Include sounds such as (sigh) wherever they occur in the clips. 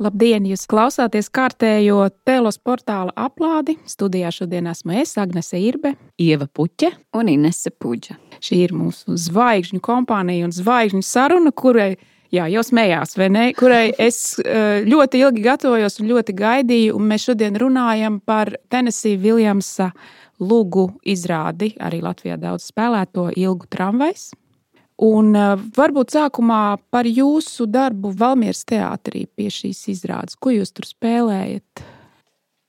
Labdien! Jūs klausāties kārtējo telos portāla aplādi. Studijā šodien esmu es, Agnese Irbe, Ieva Puķe un Inese Puģa. Šī ir mūsu zvaigžņu kompānija un zvaigžņu saruna, kurai, jā, jau smējās, vai ne? Kurai es eh, ļoti ilgi gatavojos un ļoti gaidīju, un mēs šodien runājam par Tennessee Viljamsa lūgu izrādi, arī Latvijā daudz spēlēto ilgu tramvajs. Un uh, varbūt sākumā par jūsu darbu Valmieras teātrī pie šīs izrādes. Ko jūs tur spēlējat?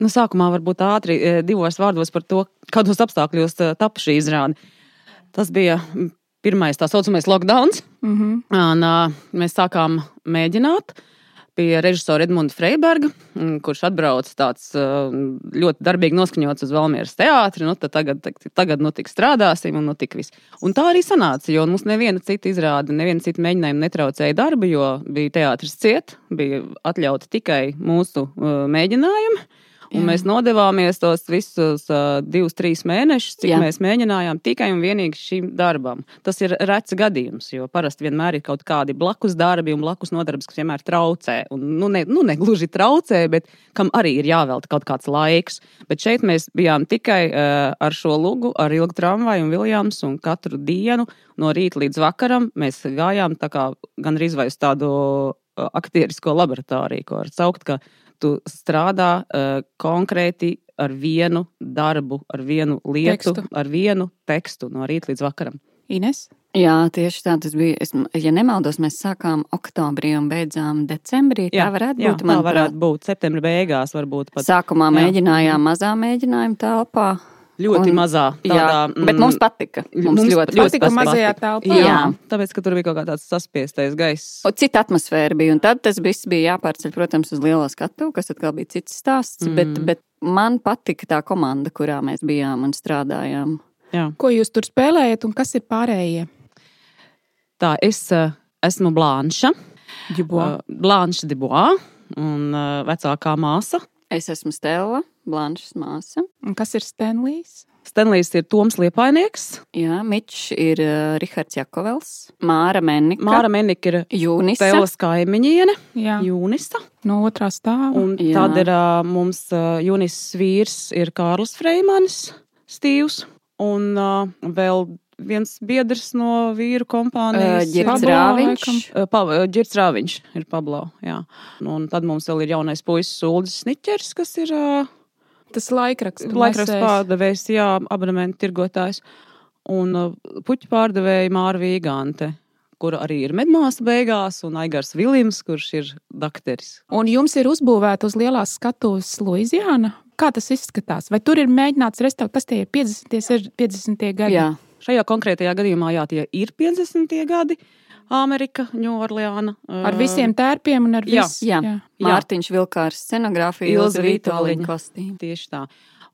Nu, sākumā varbūt ātri divos vārdos par to, kādos apstākļos tapa šī izrāde. Tas bija pirmais tā saucamais lockdown. Mm -hmm. un, uh, mēs sākām mēģināt. Uh, pie režisora Edmunda Freiberga, mm, kurš atbrauc tāds ļoti darbīgi noskaņots uz Valmieras teātri. Nu, tagad, tagad nu, tik strādāsim, un nu, tik viss. Un tā arī sanāca, jo mums neviena cita izrāde, neviena cita mēģinājuma netraucēja darbu, jo bija teātris ciet, bija atļauti tikai mūsu uh, mēģinājumi. Un mēs nodevāmies tos visus uh, divus, trīs mēnešus, cik Jā. mēs mēģinājām tikai un vienīgi šim darbam. Tas ir rets gadījums, jo parasti vienmēr ir kaut kādi blakus darbi un blakus nodarbs, kas vienmēr traucē. Un, nu, ne, nu, ne gluži traucē, bet kam arī ir jāvelta kaut kāds laiks. Bet šeit mēs bijām tikai uh, ar šo lugu, ar ilgu tramvaju un viljams, un katru dienu no rīta līdz vakaram mēs gājām gan arī uz tādu aktierisko laboratoriju, ko var saukt, ka tu strādā uh, konkrēti ar vienu darbu, ar vienu lietu, tekstu. ar vienu tekstu no rīta līdz vakaram. Ines? Jā, tieši tā tas bija. Es, ja nemaldos, mēs sākām oktobrī un beidzām decembrī. Jā, tā varētu jā, būt. Tā varētu būt septembra beigās, varbūt pat. Sākumā jā. mēģinājām mazā mēģinājuma telpā. Ļoti un, mazā. Tādā, jā, mm, bet mums patika. Mums, mums ļoti, ļoti patika mazajā telpā. Jā, jā, tāpēc, ka tur bija kaut kā tāds saspiestais gaiss. Un cita atmosfēra bija, un tad tas viss bija jāpārceļ, protams, uz lielo skatu, kas atkal bija cits stāsts, mm. bet, bet man patika tā komanda, kurā mēs bijām un strādājām. Jā. Ko jūs tur spēlējat un kas ir pārējie? Tā, es uh, esmu Blanša. Dubois. Uh, Blanša Dubois un uh, vecākā māsa. Es esmu Stela. Blanšas māsa. Un kas ir Stanlijs? Stanlijs ir Toms Liepainieks. Jā, Mičs ir uh, Rihards Jakovels. Māra Mennika. Māra Mennika ir Jūnisa. Tēlas kaimiņiene. Jā. Jūnisa. No otrā stāva. Un Jā. tad ir uh, mums uh, Jūnis vīrs ir Kārlis Freimanis, Stīvs. Un uh, vēl viens biedrs no vīru kompānijas. Uh, Girts Rāviņš. Girts Rāviņš ir Pablo, jā. Un tad mums vēl ir jaunais puisis Uldis Sniķers, kas ir uh, Tas laikraksts, laikraksts pārdevējs, jā, abonementu tirgotājs. Un uh, puķu pārdevēja Māra Vīgante, kur arī ir medmāsa beigās, un Aigars Viljams, kurš ir dakteris. Un jums ir uzbūvēta uz lielās skatuves Luizijāna. Kā tas izskatās? Vai tur ir mēģināts restaurēt, kas tie ir 50. 50. gadi? Jā. Šajā konkrētajā gadījumā, jā, tie ir 50. gadi. Amerika, Ņūorleāna. Ar visiem tērpiem un ar visu. Jā, jā. jā. Mārtiņš Vilkārs, scenogrāfija, Ilza Vītoliņa kostīm. Tieši tā.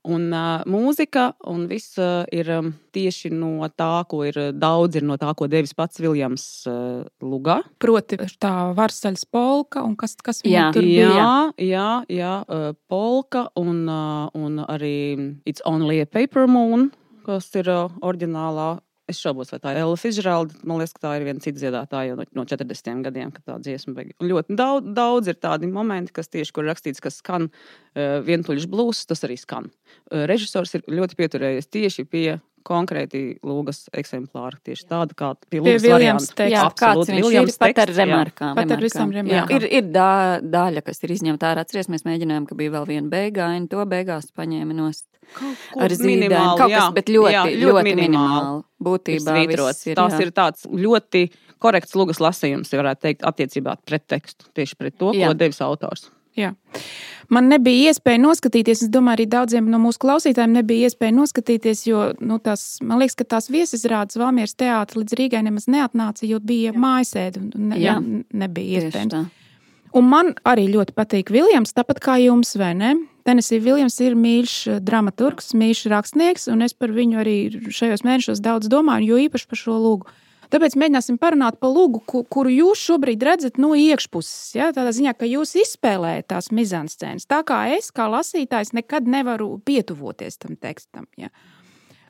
Un uh, mūzika un viss uh, ir um, tieši no tā, ko ir daudz ir no tā, ko devis pats Viljams uh, Lugā. Proti, tā varsaļas polka un kas, kas jā, tur jā, bija. Jā, jā, uh, polka un, uh, un arī It's Only a Paper Moon, kas ir uh, oriģinālā Es šaubos, vai tā ir Ella Fitzgeralda. Man liekas, ka tā ir viena cita dziedātāja no, no 40 gadiem, kad tā dziesma beigas. Ļoti daudz, daudz ir tādi momenti, kas tieši kur rakstīts, ka skan uh, vientuļš blūzs, tas arī skan. Uh, režisors ir ļoti pieturējies tieši pie konkrēti lūgas eksemplāri. Tieši tāda kā pie Lūgas variants. Jā, kāds viņš Viljams ir pat ar remarkām. Pat ar visam remarkām. Ir, ir dā, daļa, kas ir izņemta ārā. Atceries, mēs mēģinājām, ka bija vēl viena beigāina, to beigās paņēma nost. Ar zīmēm kaut kas, bet ļoti, jā, ļoti, ļoti minimāli. Būtībā ir, tās jā. ir tāds ļoti korekts lugas lasījums, ja varētu teikt, attiecībā pret tekstu. Tieši pret to, jā. ko devis autors. Jā. Man nebija iespēja noskatīties, es domāju, arī daudziem no mūsu klausītājiem nebija iespēja noskatīties, jo nu, tās, man liekas, ka tās viesizrādes Valmieras teātris līdz Rīgai nemaz neatnāca, jo bija mājasēde un ne, Jā. nebija iespējams. Un man arī ļoti patīk Viljams, tāpat kā jums, vai ne? Tenisija Viljams ir mīļš dramaturgs, mīļš rakstnieks, un es par viņu arī šajos mēnešos daudz domāju, jo īpaši par šo lūgu. Tāpēc mēģināsim parunāt par lūgu, kuru jūs šobrīd redzat no iekšpuses. Ja? Tādā ziņā, ka jūs izspēlējat tās mizanscēnas. Tā kā es, kā lasītājs, nekad nevaru pietuvoties tam tekstam. Ja?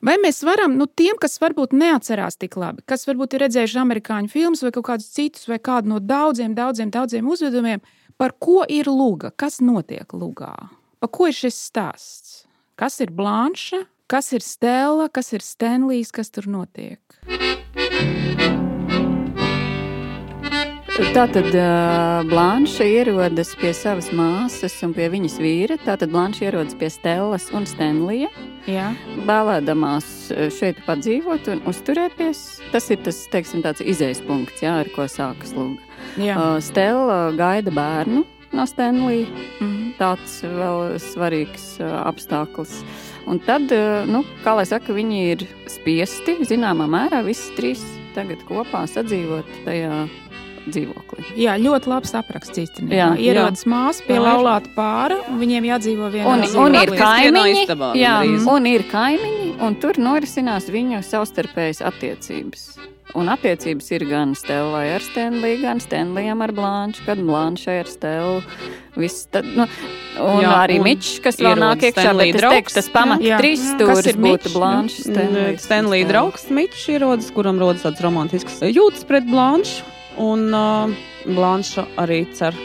Vai mēs varam, nu, tiem, kas varbūt neatcerās tik labi, kas varbūt ir redzējuši amerikāņu filmus vai kaut kādus citus, vai kādu no daudziem, daudziem, daudziem uzvedumiem, par ko ir luga? Kas notiek lugā? Par ko ir šis stāsts? Kas ir Blanša, kas ir Stela, kas ir Stenlijs, kas tur notiek? Tātad uh, Blanša ierodas pie savas māsas un pie viņas vīra. Tātad Blanša ierodas pie Stellas un Stenlija. Jā. Vēlēdamās šeit padzīvot un uzturēties. Tas ir tas, teiksim, tāds izējas punkts, jā, ar ko sākas lūga. Uh, Stella gaida bērnu no Stenlija. Mm -hmm. Tāds vēl svarīgs uh, apstākļus. Un tad, uh, nu, kā lai saka, viņi ir spiesti zināmā mērā visi trīs tagad kopā sadzīvot tajā dzīvoklī. Jā, ļoti labs apraksts īstenībā. Jā, ierodas māsa pie laulāta pāra, un viņiem jādzīvo vienā un, un ir kaimiņi, jā, un ir kaimiņi, un tur norisinās viņu savstarpējas attiecības. Un attiecības ir gan Stēlai ar Stenliju, gan Stenlijam ar Blanšu, kad Blanšai ar Stēlu. Viss, tad, nu, un jā, arī Mičs, kas vēl nāk iekšā, bet es teiktu, tas pamat trīs stūris būtu Blanša. Stenlija draugs Mičs ierodas, kuram rodas tāds romantisks jūtas pret Blanšu. Un uh, Blanša arī cer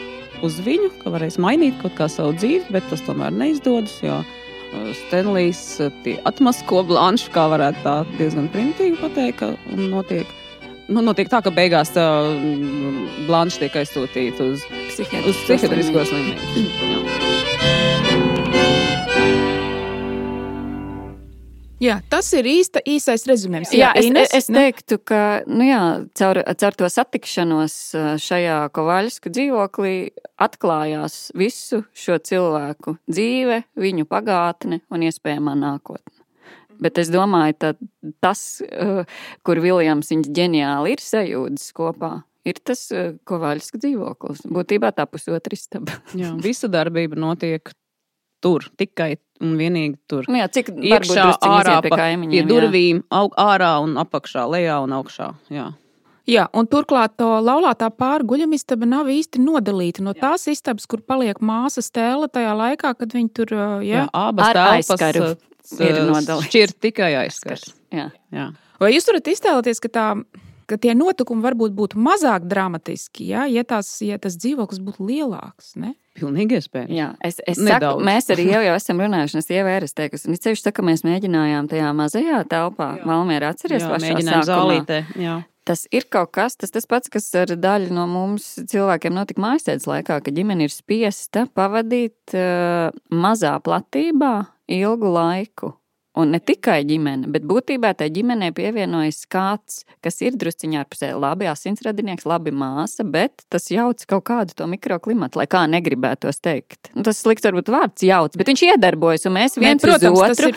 uz viņu, ka varēs mainīt kaut kā savu dzīvi, bet tas tomēr neizdodas. Jo uh, Stenlijs atmasko Blanšu, kā varētu tā diezgan primitīvi pateikt, ka notiek. Nu, notiek tā, ka beigās uh, Blanša tiek aizsūtīta uz psihiatrisko slimnīcu. Jā, tas ir īsta, īsais rezumējums. Jā, jā, Ines, es, es teiktu, ka nu jā, caur, caur to satikšanos šajā Kovaļsku dzīvoklī atklājās visu šo cilvēku dzīve, viņu pagātne un iespējamā nākotne. Bet es domāju, ka tas, kur Viljams viņa ģeniāli ir sajūdzis kopā, ir tas Kovaļsku dzīvoklis. Būtībā tā pusotra istaba. Jā, visa darbība notiek tur, tikai un vienīgi tur. Nu jā, cik iekšā, ārā, pie, pa, pie durvīm, aug, ārā un apakšā, lejā un augšā. Jā. Jā, un turklāt to laulātā pāri guļamistaba nav īsti nodalīta no tās istabas, kur paliek māsa stēla tajā laikā, kad viņi tur jā. Jā, abas telpas ir nodalītas. Šķirt tikai aizskars. Jā. Jā. Vai jūs varat iztēloties, ka tā ka tie notikumi varbūt būtu mazāk dramatiski, ja, ja, tās, ja tas dzīvoklis būtu lielāks. Ne? Pilnīgi iespējams. Jā, es, es saku, mēs arī jau, jau esam runājuši, es jau esmu teikusi, un ceļš tā, ka mēs mēģinājām tajā mazajā telpā, Valmiera atceries jā, pašā. Zālītē, jā. Tas ir kaut kas, tas, tas pats, kas ar daļu no mums cilvēkiem notika mājasēdes laikā, ka ģimene ir spiesta pavadīt uh, mazā platībā ilgu laiku. Un ne tikai ģimene, bet būtībā tai ģimenei pievienojas kāds, kas ir drusciņā ārpusē. Labi, asinsradinieks, labi māsa, bet tas jauc kaut kādu to mikroklimatu, lai kā negribētos teikt. Nu, tas slikts varbūt vārds jauc, bet viņš iedarbojas, un mēs viens ne, protams, uz otru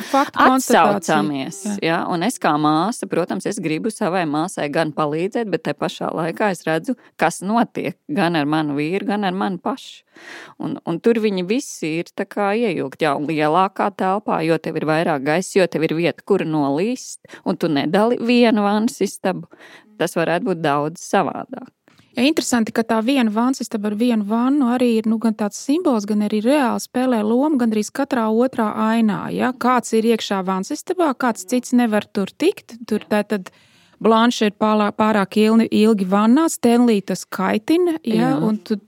atsaucamies. Jā. Ja? Un es kā māsa, protams, es gribu savai māsai gan palīdzēt, bet te pašā laikā es redzu, kas notiek gan ar manu vīru, gan ar mani pašu. Un, un tur viņi visi ir iejūgti jau lielākā telpā, jo tev ir vairāk gaisa, jo tev ir vieta, kur nolīst, un tu nedali vienu vannas istabu. Tas varētu būt daudz savādāk. Ja, interesanti, ka tā viena vannas istaba ar vienu vannu arī ir nu, gan tāds simbols, gan arī reāli spēlē lomu gandrīz katrā otrā ainā. Ja? Kāds ir iekšā vannas istabā, kāds cits nevar tur tikt. Tur tā tad ir Blanša ir pārāk ilgi, ilgi vannā, Stenlī tas kaitina. Jā, jā. Tu,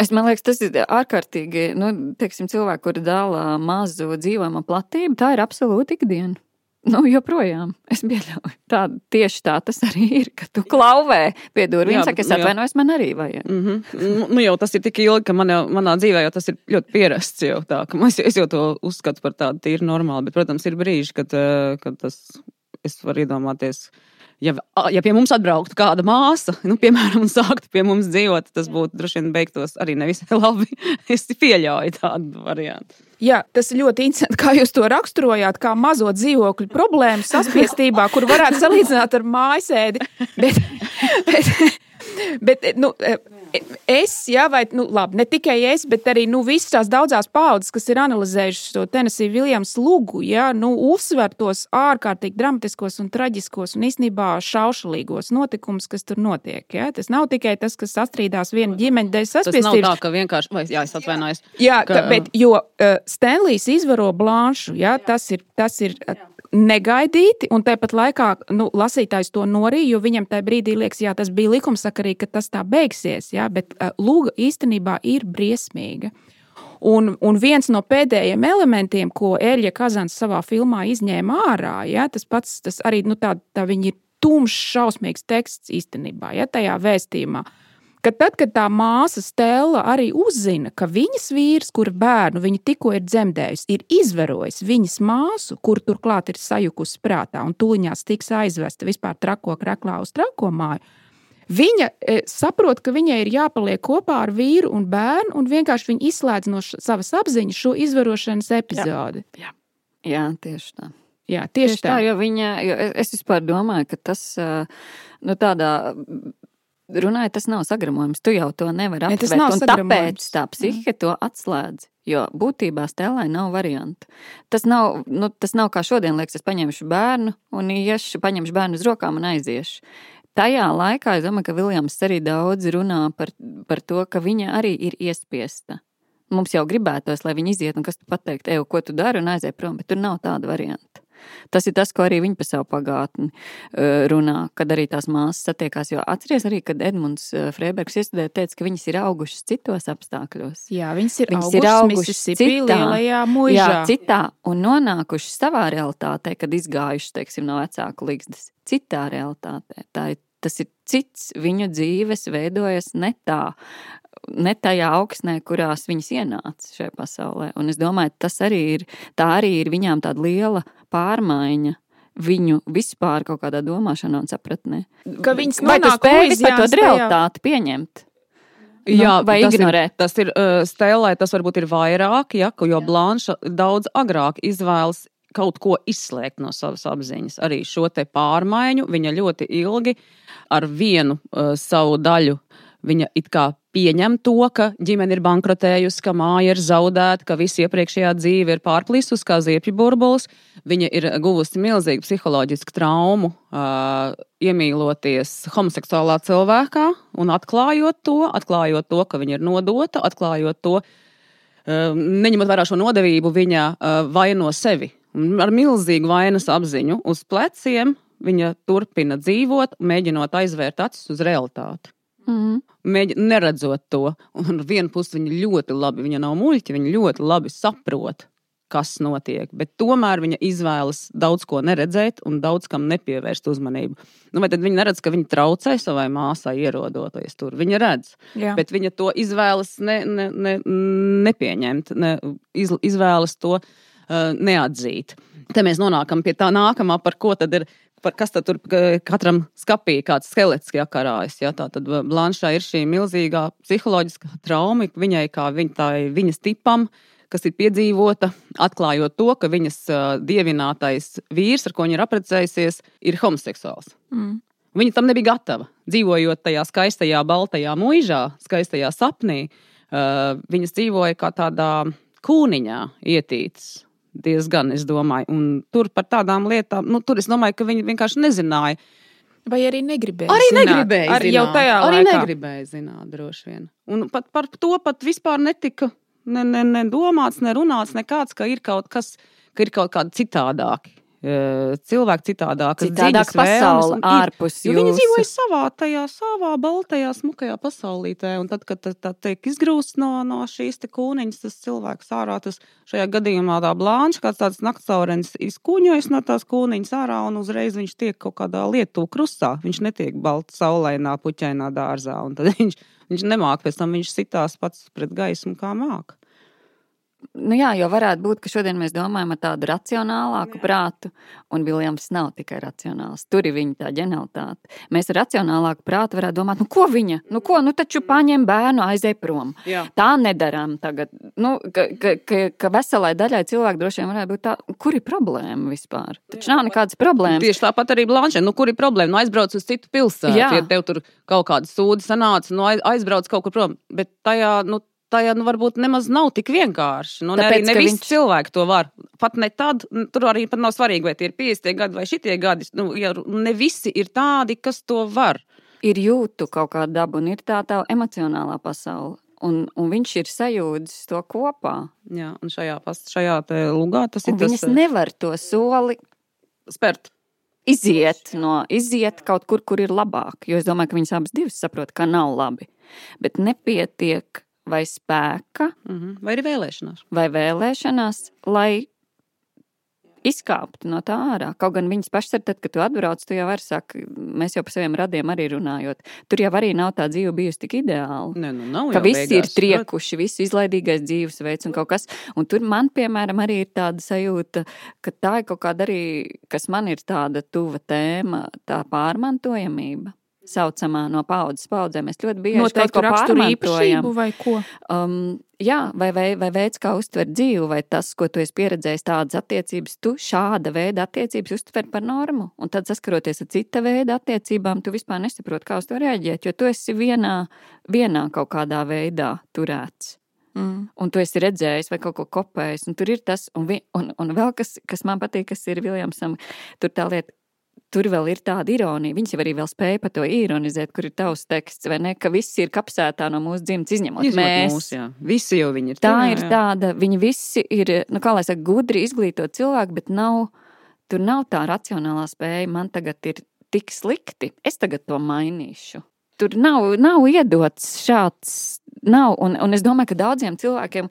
es man liekas, tas ir ārkārtīgi, nu, teiksim, cilvēki, kuri dala mazu dzīvojamo platību, tā ir absolūti ikdiena. Nu, joprojām es pieļauju. Tā, tieši tā tas arī ir. Kad tu klauvē pie durvīm, saka, es atvainojos, man arī vajag. Mm -hmm. Nu, jau tas ir tik ilgi, ka man jau, manā dzīvē jau tas ir ļoti pierasts. Jau tā, es, es jau to uzskatu par tādu tīru normālu. Bet, protams, ir brīži, kad, eh, kad tas, es varu iedomāties, ja, ja pie mums atbrauktu kāda māsa, nu, piemēram, un sāktu pie mums dzīvot, tas būtu droši vien beigtos arī nevisai (laughs) labi. es pieļauju tādu variantu. Jā, tas ir ļoti interesanti, kā jūs to raksturojāt, kā mazo dzīvokļu problēmu saspiestībā, kur varētu salīdzināt ar mājasēdi. Bet, (laughs) bet, bet nu, es, jā, vai nu, labi, ne tikai es, bet arī nu, visas tās daudzās paudzes, kas ir analizējušas to Tennessee Williams lugu, jā, nu, uzsver tos ārkārtīgi dramatiskos un traģiskos un īstenībā šaušalīgos notikumus, kas tur notiek. Jā. Tas nav tikai tas, kas sastrīdās viena ģimeņa dēļ saspiestības. Tas nav tā, ka vienkārši, vai, jā, es atvainojos. Jā, ka, bet, jo uh, Stanlijs izvaro Blanšu, jā, tas ir, tas ir negaidīti, un tāpat laikā nu, lasītājs to norīja, jo viņam tajā brīdī liekas, jā, tas bija likumsakarīgi, ka tas tā beigsies. Jā, bet uh, lūga īstenībā ir briesmīga. Un, un viens no pēdējiem elementiem, ko Eļļa Kazans savā filmā izņēma ārā, ja, tas pats tas arī nu, tā, tā ir tumšs, šausmīgs teksts īstenībā, ja tajā vēstījumā. Uh, ka tad, kad tā māsa Stela arī uzzina, ka viņas vīrs, kura bērnu viņa tikko ir dzemdējusi, ir izverojis viņas māsu, kur turklāt ir sajukusi prātā un tuliņās tiks aizvesta vispār trako kreklā uz trako māju, Viņa e, saprot, ka viņai ir jāpaliek kopā ar vīru un bērnu, un vienkārši viņa izslēdz no savas apziņas šo izvarošanas epizodi. Jā, jā. jā tieši tā. Jā, tieši, tieši tā. tā jo viņa, jo es vispār domāju, ka tas nu, tādā runājot, tas nav sagramojums. Tu jau to nevari aptvert. Ja, tāpēc tā psihe to atslēdz. Jo būtībā stēlai nav variantu. Tas nav, nu, tas nav kā šodien, liekas, es paņemšu bērnu un iešu, paņemšu bērnu uz rokām un aiziešu. Tajā laikā es domāju, ka Viljams arī daudz runā par, par to, ka viņa arī ir iespiesta. Mums jau gribētos, lai viņi iziet un kas tu pateikt, ej, ko tu dari un aiziet prom, bet tur nav tāda varianta. Tas ir tas, ko arī viņi par savu pagātni runā, kad arī tās māsas satiekās. Jo atceries arī, kad Edmunds Freibergs iestudēja, teica, ka viņas ir augušas citos apstākļos. Jā, viņas ir viņas augušas, ir augušas citā, mūžā. Jā, citā un nonākušas savā realitātē, kad izgājušas, teiksim, no vecāku līgstas. Citā realitātē. Tā ir tas ir cits. Viņu dzīves veidojas ne tā, ne tajā augsnē, kurās viņas ienāca šajā pasaulē. Un es domāju, tas arī ir, tā arī ir viņām tāda liela pārmaiņa viņu vispār kaut kādā domāšanā un sapratnē. Ka viņas vai tu spēj vispār to realitāti pieņemt? Nu, Jā, vai tas ignorēt? Ir, tas ir uh, stēlē, tas varbūt ir vairāk, ja, jo Blanša daudz agrāk izvēlas kaut ko izslēgt no savas apziņas. Arī šo te pārmaiņu viņa ļoti ilgi ar vienu uh, savu daļu Viņa it kā pieņem to, ka ģimene ir bankrotējusi, ka māja ir zaudēta, ka visa iepriekšējā dzīve ir pārplīsus kā ziepju burbulis. Viņa ir guvusi milzīgu psiholoģisku traumu, uh, iemīloties homoseksuālā cilvēkā un atklājot to, atklājot to, ka viņa ir nodota, atklājot to, uh, neņemot vērā šo nodevību, viņa uh, vaino sevi. Ar milzīgu vainas apziņu uz pleciem viņa turpina dzīvot, mēģinot aizvērt acis uz realitāti. Mm. Mēģi, neredzot to, un ar vienu pusi viņa ļoti labi, viņa nav muļķa, viņa ļoti labi saprot, kas notiek. Bet tomēr viņa izvēlas daudz ko neredzēt un daudz kam nepievērst uzmanību. Nu, vai tad viņa neredz, ka viņa traucē savai māsai ierodoties tur? Viņa redz, Jā. bet viņa to izvēlas ne, ne, ne, nepieņemt, ne, iz, izvēlas to uh, neatzīt. Te mēs nonākam pie tā nākamā, par ko tad ir par kas tur katram skapī kāds skelets iekarājas. Ja? Tā tad Blanšā ir šī milzīgā psiholoģiskā trauma viņai, kā viņa, tā, viņas tipam, kas ir piedzīvota, atklājot to, ka viņas uh, dievinātais vīrs, ar ko viņa ir apprecējusies, ir homoseksuāls. Mm. Viņa tam nebija gatava. Dzīvojot tajā skaistajā, baltajā mūžā, skaistajā sapnī, uh, viņas dzīvoja kā tādā kūniņā ietītas diezgan, es domāju. Un tur par tādām lietām, nu, tur es domāju, ka viņi vienkārši nezināja. Vai arī negribēja? Arī zināt. negribēja. Arī zināt. jau tajā arī laikā. negribēja zināt, droši vien. Un pat par to pat vispār netika ne, ne, ne domāts, ne runāts nekāds, ka ir kaut kas, ka ir kaut kādi citādāki cilvēki citādāk, citādāk pasauli ārpus jums. Viņi dzīvoja savā, tajā savā baltajā, smukajā pasaulītē, un tad, kad tā, tā tiek izgrūsts no, no šīs te kūniņas, tas cilvēks ārā, tas šajā gadījumā tā blāņš, kāds tāds naktsaurenis izkuņojas no tās kūniņas ārā, un uzreiz viņš tiek kaut kādā lietu krustā. Viņš netiek balts saulainā, puķainā dārzā, un tad (laughs) viņš, viņš nemāk pēc tam, viņš sitās pats pret gaismu kā māk. Nu jā, jo varētu būt, ka šodien mēs domājam ar tādu racionālāku jā. prātu, un Viljams nav tikai racionāls. Tur ir viņa tā ģenialitāte. Mēs ar racionālāku prātu varētu domāt, nu ko viņa, nu ko, nu taču paņem bērnu, aizej prom. Jā. Tā nedarām tagad. Nu, ka, ka, ka, ka veselai daļai cilvēku droši vien varētu būt tā, kur ir problēma vispār. Taču jā, nav nekādas problēmas. Tieši tāpat arī Blanšē, nu kur ir problēma? Nu aizbrauc uz citu pilsētu, ja tev tur kaut kāda sūda sanāca, nu aizbrauc kaut kur prom. Bet tajā, nu, tajā nu, varbūt nemaz nav tik vienkārši. Nu, Tāpēc, ne, ne visi viņš... cilvēki to var. Pat ne tad, tur arī pat nav svarīgi, vai tie ir 50 gadi vai šitie gadi. Nu, ja ne visi ir tādi, kas to var. Ir jūtu kaut kāda daba, un ir tā tā emocionālā pasaule. Un, un viņš ir sajūdzis to kopā. Jā, un šajā, šajā lugā tas un ir. Viņas tas... nevar to soli spērt. Iziet no, iziet kaut kur, kur ir labāk. Jo es domāju, ka viņas abas divas saprot, ka nav labi. Bet nepietiek vai spēka, Mm -hmm. Vai arī vēlēšanās? vai vēlēšanās, lai izkāptu no tā ārā. Kaut gan viņas pašas ir tad, kad tu atbrauc, tu jau vari sakt, mēs jau par saviem radiem arī runājot. Tur jau arī nav tā dzīve bijusi tik ideāla. Nē, nu nav Ka jau visi ir beigās, triekuši, visu izlaidīgais dzīvesveids un kaut kas. Un tur man, piemēram, arī ir tāda sajūta, ka tā ir kaut kāda arī, kas man ir tāda tuva tēma, tā pārmantojamība. Saucamā no paudzes paudzē. Mēs ļoti bieži kaut Noteikti ko raksturu pārmantojam. vai ko? Um, jā, vai, vai, vai veids, kā uztver dzīvi, vai tas, ko tu esi pieredzējis, tādas attiecības, tu šāda veida attiecības uztver par normu. Un tad, saskaroties ar cita veida attiecībām, tu vispār nesaproti, kā uz to reaģēt, jo tu esi vienā, vienā kaut kādā veidā turēts. Mm. Un tu esi redzējis, vai kaut ko kopējis. Tur ir tas, un, vi, un, un vēl kas, kas man patīk, kas ir Viljamsam, tur tā lieta. Tur vēl ir tāda ironija. Viņš jau arī vēl spēja par to ironizēt, kur ir tavs teksts, vai ne? Ka viss ir kapsētā no mūsu dzimtas, izņemot Izņemot mēs. mūs, jā. Visi jau viņi ir. Tā ir jā. tāda, viņi visi ir, nu, kā lai saka, gudri izglītot cilvēki, bet nav, tur nav tā racionālā spēja. Man tagad ir tik slikti, es tagad to mainīšu. Tur nav, nav iedots šāds. Nav, un, un es domāju, ka daudziem cilvēkiem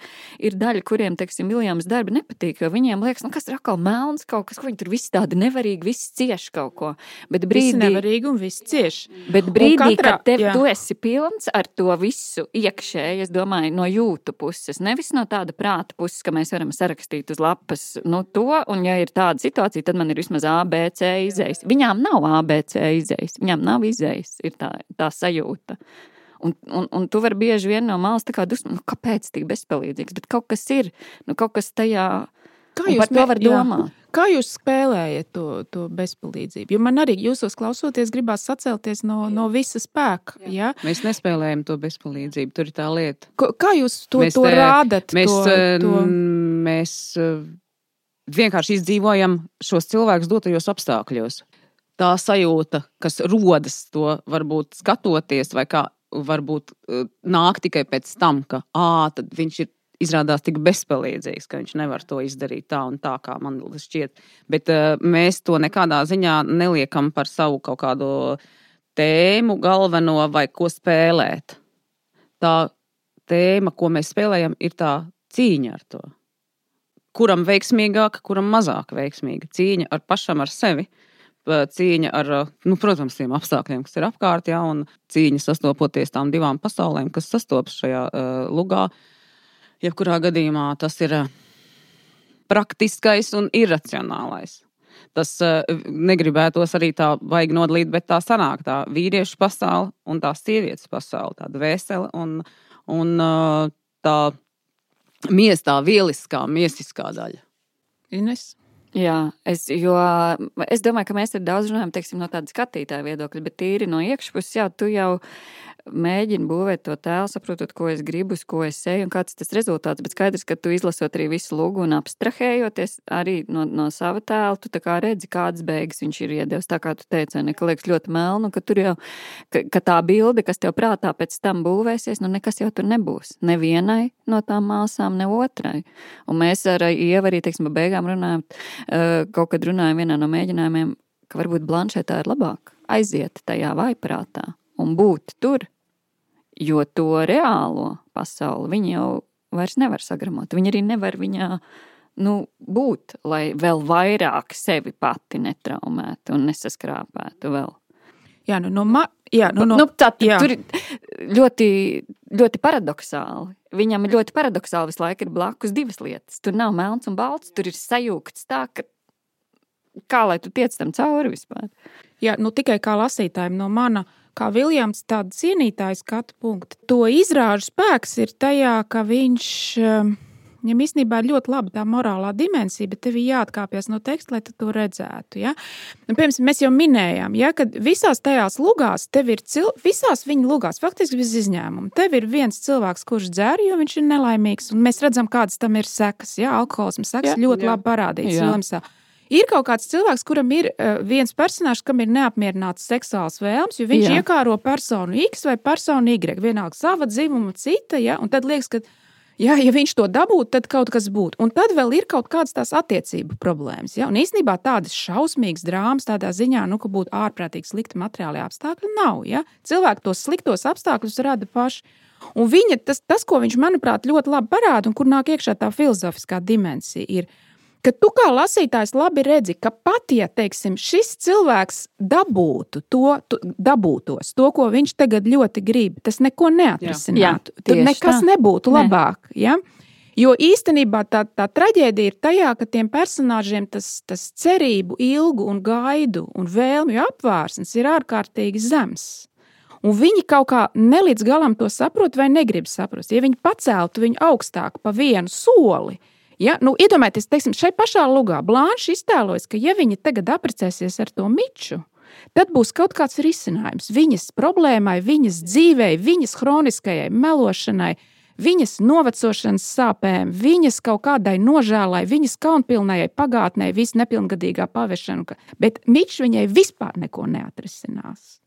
ir daļa, kuriem, teiksim, Viljams darbi nepatīk, jo viņiem liekas, nu, kas ir atkal melns kaut kas, ko viņi tur visi tādi nevarīgi, visi cieši kaut ko. Bet Brīdī brīdī, nevarīgi un viss cieši. Bet brīdī, katrā- kad tev, jā. tu esi pilns ar to visu iekšēji, es domāju, no jūtu puses, nevis no tāda prāta puses, ka mēs varam sarakstīt uz lapas nu, to, un ja ir tāda situācija, tad man ir vismaz ABC izējas. Viņām nav ABC izējas, viņām nav izējas, ir tā, tā sajūta. Un, un, un tu vari bieži vien no malas tā kā dusmot, nu, kāpēc tik bezpalīdzīgs, bet kaut kas ir, nu, kaut kas tajā, Kā un par to var jā. domāt. Kā jūs spēlējat to, to bezpalīdzību? Jo man arī jūsos klausoties, gribās sacelties no, no visa spēka. Ja? Mēs nespēlējam to bezpalīdzību. Tur ir tā lieta. Ko- Kā jūs to, Mēs, to eh, rādat? Mēs, to, eh, to... mēs eh, vienkārši izdzīvojam šos cilvēkus dotajos apstākļos. Tā sajūta, kas rodas to varbūt skatoties, vai kā varbūt eh, nāk tikai pēc tam, ka ā, viņš ir izrādās tik bezpalīdzīgs, ka viņš nevar to izdarīt tā un tā, kā man šķiet. Bet uh, mēs to nekādā ziņā neliekam par savu kaut kādu tēmu, galveno vai ko spēlēt. Tā tēma, ko mēs spēlējam, ir tā cīņa ar to. Kuram veiksmīgāka, kuram mazāk veiksmīga cīņa ar pašam ar sevi. pa- Cīņa ar, nu, protams, tiem apstākļiem, kas ir apkārt, ja, un cīņa sastopoties tām divām pasaulēm, kas sastopas šajā uh, lugā. Jebkurā gadījumā tas ir praktiskais un iracionālais. Tas uh, negribētos arī tā baigi nodalīt, bet tā sanāk tā vīriešu pasaule un tā sievietes pasaule, tāda vesela un, un uh, tā miestā, vieliskā, miesiskā daļa. Ines? Jā, es, jo, es domāju, ka mēs te daudz runājam teiksim, no tāda skatītāja viedokļa, bet tīri no iekšpuses jau tu jau mēģini būvēt to tēlu, saprotot, ko es gribu, ko es eju un kāds ir tas rezultāts. Bet skaidrs, ka tu izlasot arī visu lūgu un abstrahējoties arī no, no sava tēla, tu kā redzi, kādas beigas viņš ir iedevis. Tā kā tu teici, ne, ka liekas ļoti melnu, ka tur jau, ka, ka tā bilde, kas tev prātā pēc tam būvēsies, nu nekas jau tur nebūs. Nevienai no tām māsām, ne otrai. Un mēs ar Ievu arī, teiksim, beigām runājam, eh, kaut kad runājam vienā no mēģinājumiem, ka varbūt blanšetā ir labāk aiziet tajā vaiprātā un būt tur, jo to reālo pasauli viņi jau vairs nevar sagramot. Viņi arī nevar viņā nu, būt, lai vēl vairāk sevi pati netraumētu un nesaskrāpētu vēl. Jā, nu, no, ma... Jā, nu, no... Nu, tā, jā. tur ir ļoti, ļoti paradoxāli. Viņam ir ļoti paradoxāli visu laiku ir blakus divas lietas. Tur nav melns un balts, tur ir sajūgts tā, ka kā lai tu tiec tam cauri vispār. Jā, nu, tikai kā lasītājiem no mana, kā Viljams, tāda cienītāja skatu punkta. To izrāžu spēks ir tajā, ka viņš. um, Viņam īstenībā ir ļoti laba tā morālā dimensija, bet tev ir jāatkāpjas no teksta, lai to redzētu. Ja? Nu, piemēram, mēs jau minējām, ja, ka visās tajās lugās, tev ir cil... visās viņa lugās, faktiski bez izņēmuma, tev ir viens cilvēks, kurš dzer, jo viņš ir nelaimīgs. Un mēs redzam, kādas tam ir sekas. Ja? Alkoholisms sekas Jā, ļoti jā. labi parādīts Jā. Ir kaut kāds cilvēks, kuram ir uh, viens personāžs, kam ir neapmierināts seksuāls vēlms, jo viņš. Jā. iekāro personu X vai personu Y, vienalga sava dzimuma, cita. Ja? Un tad liekas, ka Jā, ja viņš to dabūtu, tad kaut kas būtu. Un tad vēl ir kaut kādas tās attiecību problēmas. Ja? Un īstenībā tādas šausmīgas drāmas tādā ziņā, nu, ka būtu ārprātīgi slikti materiāli apstākļi, nav. Ja? Cilvēki tos sliktos apstākļus rada paši. Un viņa, tas, tas, ko viņš, manuprāt, ļoti labi parāda, un kur nāk iekšā tā filozofiskā dimensija, ir, ka tu kā lasītājs labi redzi, ka pat ja teiksim, šis cilvēks dabūtu to, tu, dabūtos, to, ko viņš tagad ļoti grib, tas neko neatrisinātu. Jā, Tad tieši nekas tā. nebūtu Ne. labāk. Ja? Jo īstenībā tā, tā traģēdija ir tajā, ka tiem personāžiem tas, tas cerību, ilgu un gaidu un vēlmju apvārsnes ir ārkārtīgi zems. Un viņi kaut kā ne līdz galam to saprot vai negrib saprast. Ja viņi paceltu viņu augstāk pa vienu soli, ja, nu, iedomājieties, teiksim, šai pašā lugā Blāņš iztēlojas, ka ja viņi tagad apprecēsies ar to miču, tad būs kaut kāds risinājums viņas problēmai, viņas dzīvei, viņas kroniskajai melošanai, viņas novecošanas sāpēm, viņas kaut kādai nožēlai, viņas kaunpilnējai pagātnē, visas nepilngadīgā pavešana. ka- Bet Mičs viņai vispār neko neatrisinās.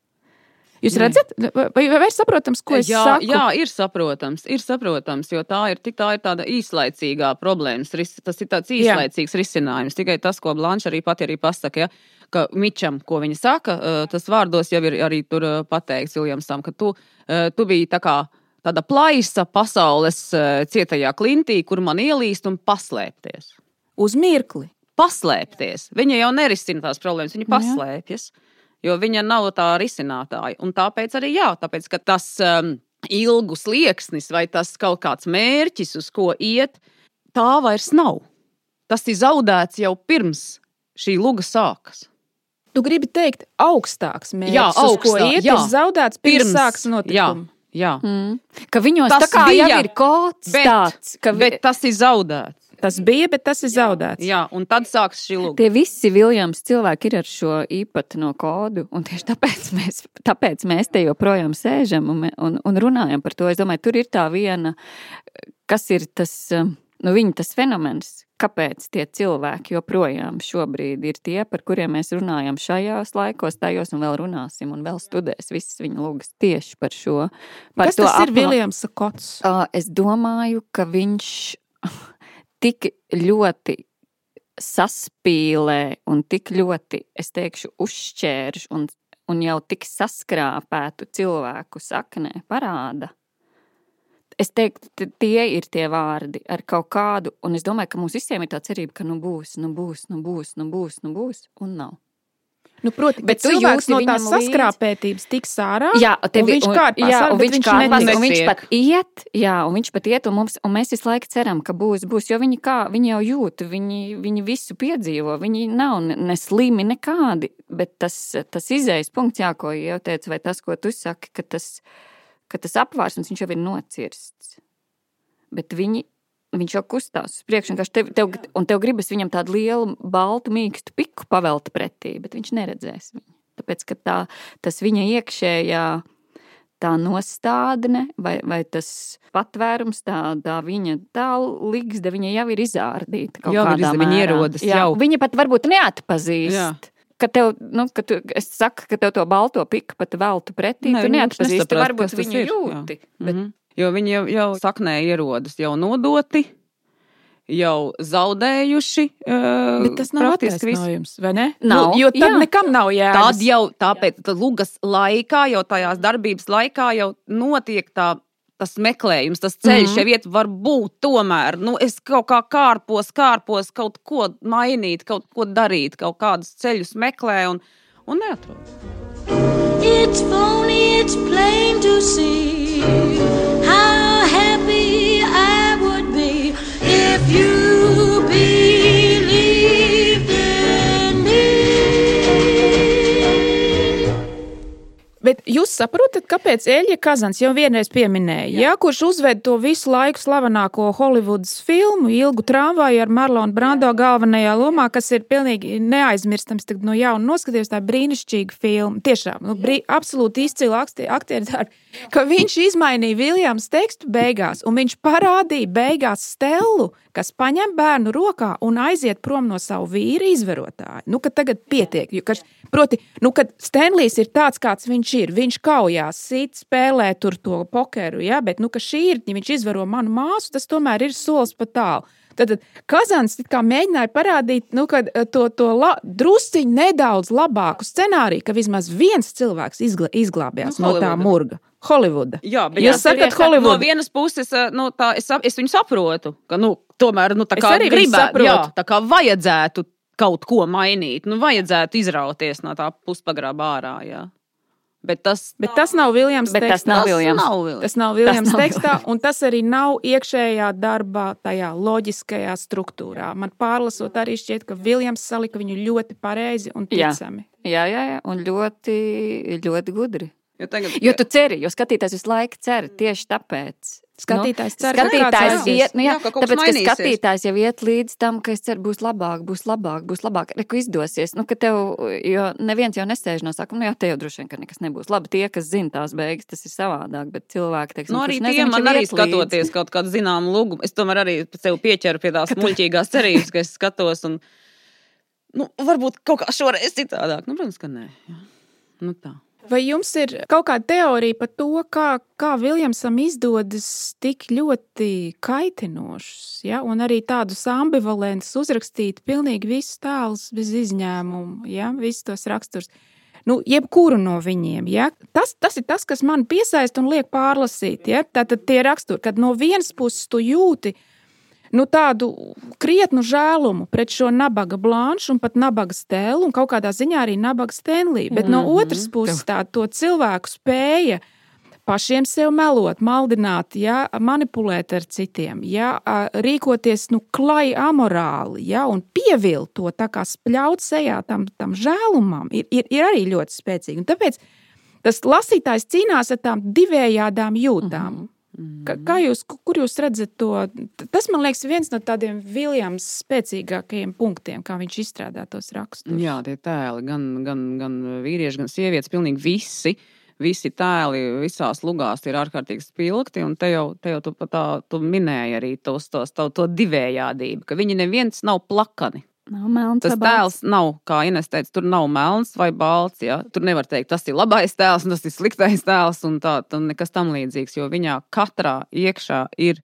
Jūs redzat, vai, vai, vai ir saprotams, ko es jā, saku? jā, ir saprotams, ir saprotams, jo tā ir, tik- tā ir tāda īslaicīgā problēma. Tas ir tāds Jā. īslaicīgs risinājums. Tikai tas, ko Blanša arī pati arī pasaka, ja, ka Mičam, ko viņa saka, eh, tas vārdos jau ir arī tur eh, pateikts Viljamsam, ka tu, eh, tu biji tā kā tāda plaisa pasaules cietajā klintī, kur man ielīst un paslēpties. Uz mirkli. Paslēpties. Viņa jau nerisina tās problēmas, viņa Jā. Jo viņa nav tā risinātāja. Un tāpēc arī jā, tāpēc, ka tas um, ilgus liekas, vai tas kaut kāds mērķis, uz ko iet, tā vairs nav. Tas ir zaudēts jau pirms šī luga sākas. Tu gribi teikt, augstāks mērķis, Jā, uz ko augstā- iet, jā. ir zaudēts pirms, pirms sākas notikuma. Jā, Mm. Ka viņos Tas tā kā bija, jau ir kods bet- tāds, ka bet tas ir zaudēts. Tas bija, bet tas ir zaudēts. Jā, un tad sākas šī luga. tie visi Viljams cilvēki ir ar šo īpatno kodu, un tieši tāpēc mēs, tāpēc mēs te joprojām sēžam un, un, un runājam par to. Es domāju, tur ir tā viena, kas ir tas, um, nu viņa tas fenomens, kāpēc tie cilvēki joprojām šobrīd ir tie, par kuriem mēs runājam šajos laikos, tajos un vēl runāsim un vēl studēs visas viņa lūgas tieši par šo. Par Kas tas ir apma- Viljams Kots? Es domāju, ka viņš tik ļoti saspīlē un tik ļoti, es teikšu, uzšķērš un, un jau tik saskrāpētu cilvēku saknē parāda. Es teiktu, tie ir tie vārdi ar kaut kādu, un es domāju, ka mums visiem ir tā cerība, ka nu būs, nu būs, nu būs, nu būs, nu būs, un nav. Nu, proti, Bet cilvēks no tās saskrāpētības tiks ārā. Jā, tev, un viņš kārpās jā, ar, viņš, viņš kārpās, un viņš pat iet, jā, un viņš pat iet, un, mums, un mēs visu laiku ceram, ka būs, būs jo viņi, kā, viņi jau jūt, viņi, viņi visu piedzīvo, viņi nav ne, ne nekādi, bet tas, tas izējas punkts, jā, ko jau teicu, vai tas, ko tu saki, ka tas, ka tas apvārsums viņš jau ir nocirsts. Bet viņi, viņš jau kustās uz priekšu, tev, tev, un tev gribas viņam tādu lielu, baltu, mīkstu piku pavelta pretī, bet viņš neredzēs viņu. Tāpēc, ka tā, tas viņa iekšējā tā nostādne vai, vai tas patvērums, tā, tā viņa tā līgsta, viņa jau ir kaut Jau ir kādā iz- viņa ierodas, Jā, jau. Viņa pat varbūt neatpazīst. Jā. Ka tev, nu, ka tu, es saku, ka tev to balto piku pat veltu pretī. Nē, tu neatpazīsti, varbūt viņu ir, jūti. Bet, Mhm. Jo viņi jau, jau saknē ierodas, jau nodoti, jau zaudējuši. Uh, Bet tas nav attaisnojums, vai ne? Nav, Nu, jo tad jā. nekam nav jēgas. Tad jau tāpēc, tad lugas laikā, jau tajās darbības laikā, jau notiek tā. Tas meklējums, tas ceļš mm. -hmm. jau iet, var būt tomēr. Nu, es kaut kā kārpos, kārpos, kaut ko mainīt, kaut ko darīt, kaut kādus ceļus meklēju un, un neatrodu. It's phony, it's plain to see how happy I would be if you Bet jūs saprotat, kāpēc Eļļa Kazans jau vienreiz pieminēja, jā. Jā, kurš uzved to visu laiku slavenāko Holivudas filmu, ilgu tramvaju ar Marlonu Brando galvenajā lomā, kas ir pilnīgi neaizmirstams. Tagad no jauna noskatījos, tā brīnišķīga filma. Tiešām, nu, brī, absolūti izcila aktieru darbi. Ka viņš izmainīja Viljams tekstu beigās, un viņš parādīja beigās stelu, kas paņem bērnu rokā un aiziet prom no savu vīru izverotāju. Nu, ka tagad pietiek. Jo, ka, proti, nu, kad Stanlijs ir tāds, kāds viņš ir, viņš kaujās, sit, spēlē tur to pokeru, ja, bet, nu, ka šī ir, ja viņš izvaro manu māsu, tas tomēr ir solis pa tālu. Tad Kazans mēģināja parādīt, nu, ka eh, to, to la, drusciņu nedaudz labāku scenāriju, ka vismaz viens cilvēks izgla, izglābjās Nu, no tā murga. Holivuda. Jā, bet Jūs sakat, Holivuda. No vienas puses, eh, nu, tā, es, es viņu saprotu, ka nu, tomēr nu, tā kā arī gribētu, saprotu. jā, tā kā vajadzētu kaut ko mainīt, nu, vajadzētu izrauties no tā puspagrāba ārā. Jā. Bet tas, Bet tas nav Viljams. Bet tas tekstā. nav Viljams. Nav Viljams. Tas nav Viljams nav tekstā, un tas arī nav iekšējā darbā, tajā loģiskajā struktūrā. Man pārlasot, arī šķiet, ka Viljams salika viņu ļoti pareizi un Jā. ticami. Jā, jā, jā, un ļoti, ļoti gudri. Jo tagad, Jo tu ceri, jo skatītājs visu laiku cer tieši tāpēc. Skatītājs ka kāds skatītājs iet, nu jā, Jā, ka tāpēc, ka mainīsies. skatītājs jau iet līdz tam, ka es ceru, būs labāk, būs labāk, būs labāk, reku izdosies. Nu, ka tev, jo neviens jau nesēž no saka, nu jā, te jau droši vien, ka nekas nebūs. Labi, tie, kas zina tās beigas, tas ir savādāk, bet cilvēki, teiksim, Nu, arī tie nezina, man arī skatoties kaut kādu zināmu lūgumu. Es tomēr arī sev pieķeru pie tās muļķīgās cerības, ka es skatos. Un, nu, varbūt kaut kā šoreiz citādāk. Nu, protams, ka nē. Jā. Nu, tā. Vai jums ir kaut kāda teorija par to, kā, kā Viljamsam izdodas tik ļoti kaitinošs, ja? un arī tādus ambivalentus uzrakstīt pilnīgi visus tēlus bez izņēmuma, ja? visus tos raksturus? Nu, jebkuru no viņiem. Ja? Tas, tas ir tas, kas man piesaista un liek pārlasīt. Ja? Tātad tie raksturi, kad no vienas puses tu jūti nu, tādu krietnu žēlumu pret šo nabaga blanšu un pat nabaga stēlu, un kaut kādā ziņā arī nabaga stenlī. Bet mm -hmm. no otras puses, tā to cilvēku spēja pašiem sev melot, maldināt, ja, manipulēt ar citiem, ja, rīkoties nu, klai amorāli ja, un pievilt to tā kā spļaut sejā tam, tam žēlumam, ir, ir, ir arī ļoti spēcīgi. Un tāpēc tas lasītājs cīnās ar tām divējādām jūtām. Mm -hmm. Ka, kā jūs, kur jūs redzat to? Tas, man liekas, viens no tādiem Viljams spēcīgākajiem punktiem, kā viņš izstrādā tos rakstus. Jā, tie tēli, gan, gan, gan vīrieši, gan sievietes, pilnīgi visi. Visi tēli visās lugās ir ārkārtīgi spilgti, un te jau, te jau tu, tā, tu minēji arī tos, tos, to, to divējādību, ka viņi neviens nav plakani. Nav melns. Tas tēls nav, kā Ines teica, tur nav melns vai balts. Ja? Tur nevar teikt, tas ir labais tēls un tas ir sliktais tēls, un tā, tam nekas tam līdzīgs. Jo viņā katrā iekšā ir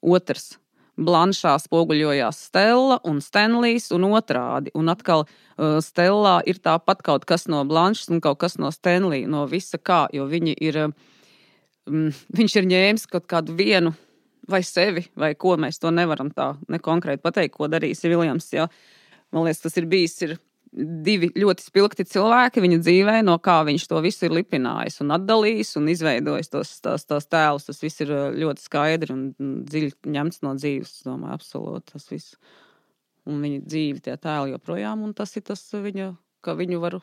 otrs. Blanšā spoguļojās Stela un Stanlijs, un otrādi. Un atkal uh, Stelā ir tāpat kaut kas no Blanšas un kaut kas no Stanlija, no visa kā, jo viņi ir, uh, mm, viņš ir ņēmis kaut kādu vienu vai sevi, vai ko mēs to nevaram tā nekonkrēti pateikt, ko darīs Viljams. Ja? Man liekas, tas ir bijis ir divi ļoti spilgti cilvēki viņa dzīvē, no kā viņš to visu ir lipinājis un atdalījis un izveidojis tos, tos, tos tēlus. Tas viss ir uh, ļoti skaidri un dziļi ņemts no dzīves. Es domāju, absolūti tas viss. Un viņa dzīve, tie tēli joprojām, un tas ir tas viņa, ka viņu var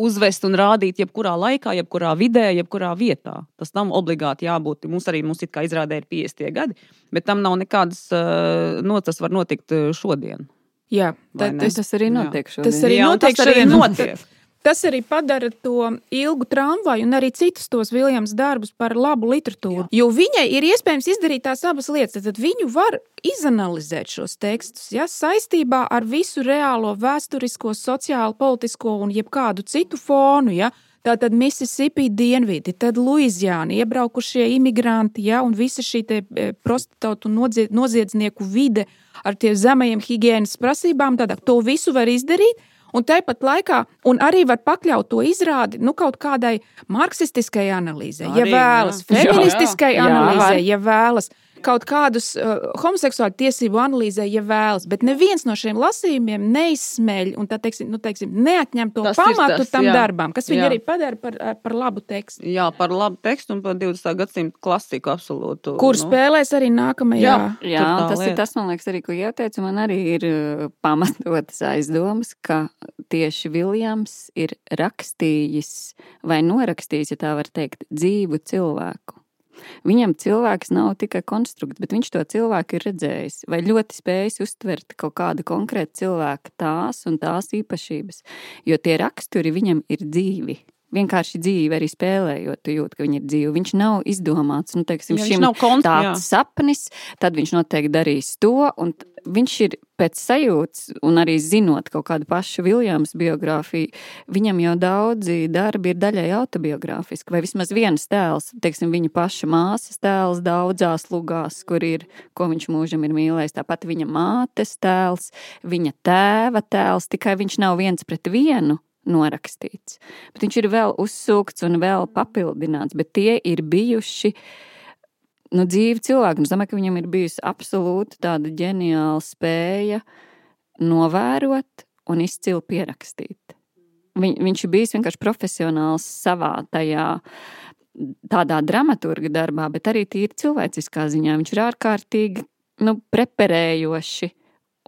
uzvest un rādīt jebkurā laikā, jebkurā vidē, jebkurā vietā. Tas nav obligāti jābūt. Mums arī mums kā izrādē ir 50 gadi, bet tam nav nekādas, uh, no, tas var notikt uh, šodien. Jā, ne? tas, Tas arī Jā. notiek šodien. Tas arī Jā, notiek tas arī šodien. notiek. (laughs) tas arī padara to ilgu tramvaju un arī citus tos Viljams darbus par labu literatūru. Jo viņai ir iespējams izdarīt tās abas lietas. Tad viņu var izanalizēt šos tekstus ja, saistībā ar visu reālo vēsturisko, sociālo, politisko un jebkādu citu fonu. Ja. Tātad Mississippi dienvidi, tad Luizjāna, iebraukušie imigranti, ja, un visa šī e, prostitūta un nozie- noziedznieku vide ar tiem zemajiem higiēnas prasībām, tad to visu var izdarīt. Un tāpat laikā, un arī var pakļaut to izrādi nu, kaut kādai marksistiskai analīzei, ja Arī, vēlas, jā. feministiskai Jā, jā. analīzei, var. ja vēlas, kaut kādus uh, homoseksuālu tiesību analīzē, ja vēlas. Bet neviens no šiem lasījumiem neizsmeļ un tā, teiksim, nu, teiksim, neatņem to Tas ir pamatu tas, tam jā. darbam, kas viņu arī padara par, ar- par labu tekstu. Jā, par labu tekstu un par 20. gadsimta klasiku absolūtu. Kur nu, spēlēs arī nākamajā? Jā. Jā, tas ir lieta. tas, man liekas, arī, ko ieteicu. Man arī ir uh, pamatotas aizdomas, ka tieši Viljams ir rakstījis vai norakstījis, ja tā var teikt, dzīvu cilvēku. Viņam cilvēks nav tikai konstrukts, bet viņš to cilvēku ir redzējis vai ļoti spējis uztvert kaut kādu konkrētu cilvēku tās un tās īpašības, jo tie raksturi viņam ir dzīvi. Vienkārši dzīve, arī spēlējot, tu jūti, ka viņa ir dzīva. Viņš nav izdomāts. Nu, teiksim, Ja viņš šim nav jā. tāds sapnis, tad viņš noteikti darīs to. Viņš ir pēc sajūtas, un arī zinot kaut kādu pašu Viljams biogrāfiju, viņam jau daudzi darbi ir daļai autobiogrāfiski, vai vismaz viens tēls, teiksim, viņa paša māsas tēls daudzās lugās, kur ir, ko viņš mūžam ir mīlējis. Tāpat viņa mātes tēls, viņa tēva tēls, tikai viņš nav viens pret vienu norakstīts. Bet viņš ir vēl uzsūkts un vēl papildināts, bet tie ir bijuši nu, dzīvi cilvēki. Es domāju, ka viņam ir bijusi absolūti tāda ģeniāla spēja novērot un izcili pierakstīt. Viņ, viņš ir bijis vienkārši profesionāls savā tajā. Tādā dramaturga darbā, bet arī tīri cilvēciskā ziņā. Viņš ir ārkārtīgi nu, preparējoši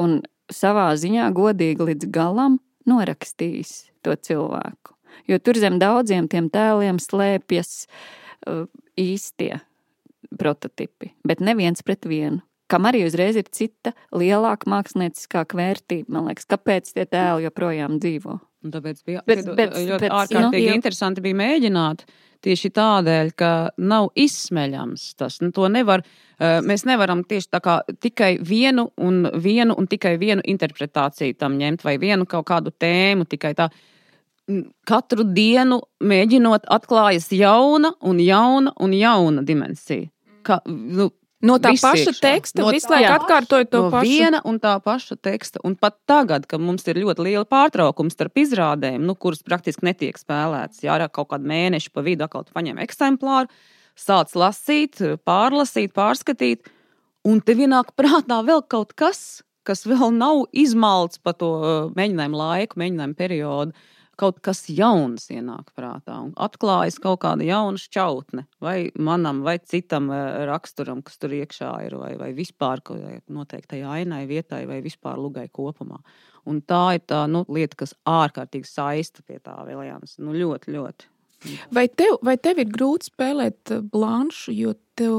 un savā ziņā godīgi līdz galam norakstījis to cilvēku. Jo tur zem daudziem tiem tēliem slēpjas uh, īstie prototipi, bet neviens pret vienu. Kam arī uzreiz ir cita, lielāka mākslinieckā vērtība. Man liekas, kāpēc tie tēli joprojām dzīvo. Un tāpēc bija Bet- piedod, bet- ļoti bet, ārkārtīgi nu, interesanti bija mēģināt tieši tādēļ, ka nav izsmeļams tas. Nu, to nevar, eh, mēs nevaram tieši tā kā tikai vienu un vienu un tikai vienu interpretāciju tam ņemt vai vienu kaut kādu tēmu tikai tā. Katru dienu mēģinot atklājas jauna un jauna un jauna dimensija. Ka, nu, No tā paša iekšā. teksta No visu laiku atkārtoju to no pašu. viena un tā paša teksta. Un pat tagad, kad mums ir ļoti liela pārtraukuma starp izrādēm, nu, kuras praktiski netiek spēlētas, jā, ar kaut kādu mēnešu pa vidu atkal paņem eksemplāru, sāc lasīt, pārlasīt, pārskatīt, un te vienāk prātā vēl kaut kas, kas vēl nav izmalts pa to mēģinājumu laiku, mēģinājumu periodu. Kaut kas jauns ienāk prātā un atklājas kaut kāda jauna šķautne, vai manam, vai citam eh, raksturam, kas tur iekšā ir, vai, vai vispār noteiktai ainai, vietai, vai vispār lugai kopumā. Un tā ir tā nu, lieta, kas ārkārtīgi saista pie tā Viljams. Nu, ļoti, ļoti. Vai tev, vai tev ir grūti spēlēt uh, blanšu, jo tev,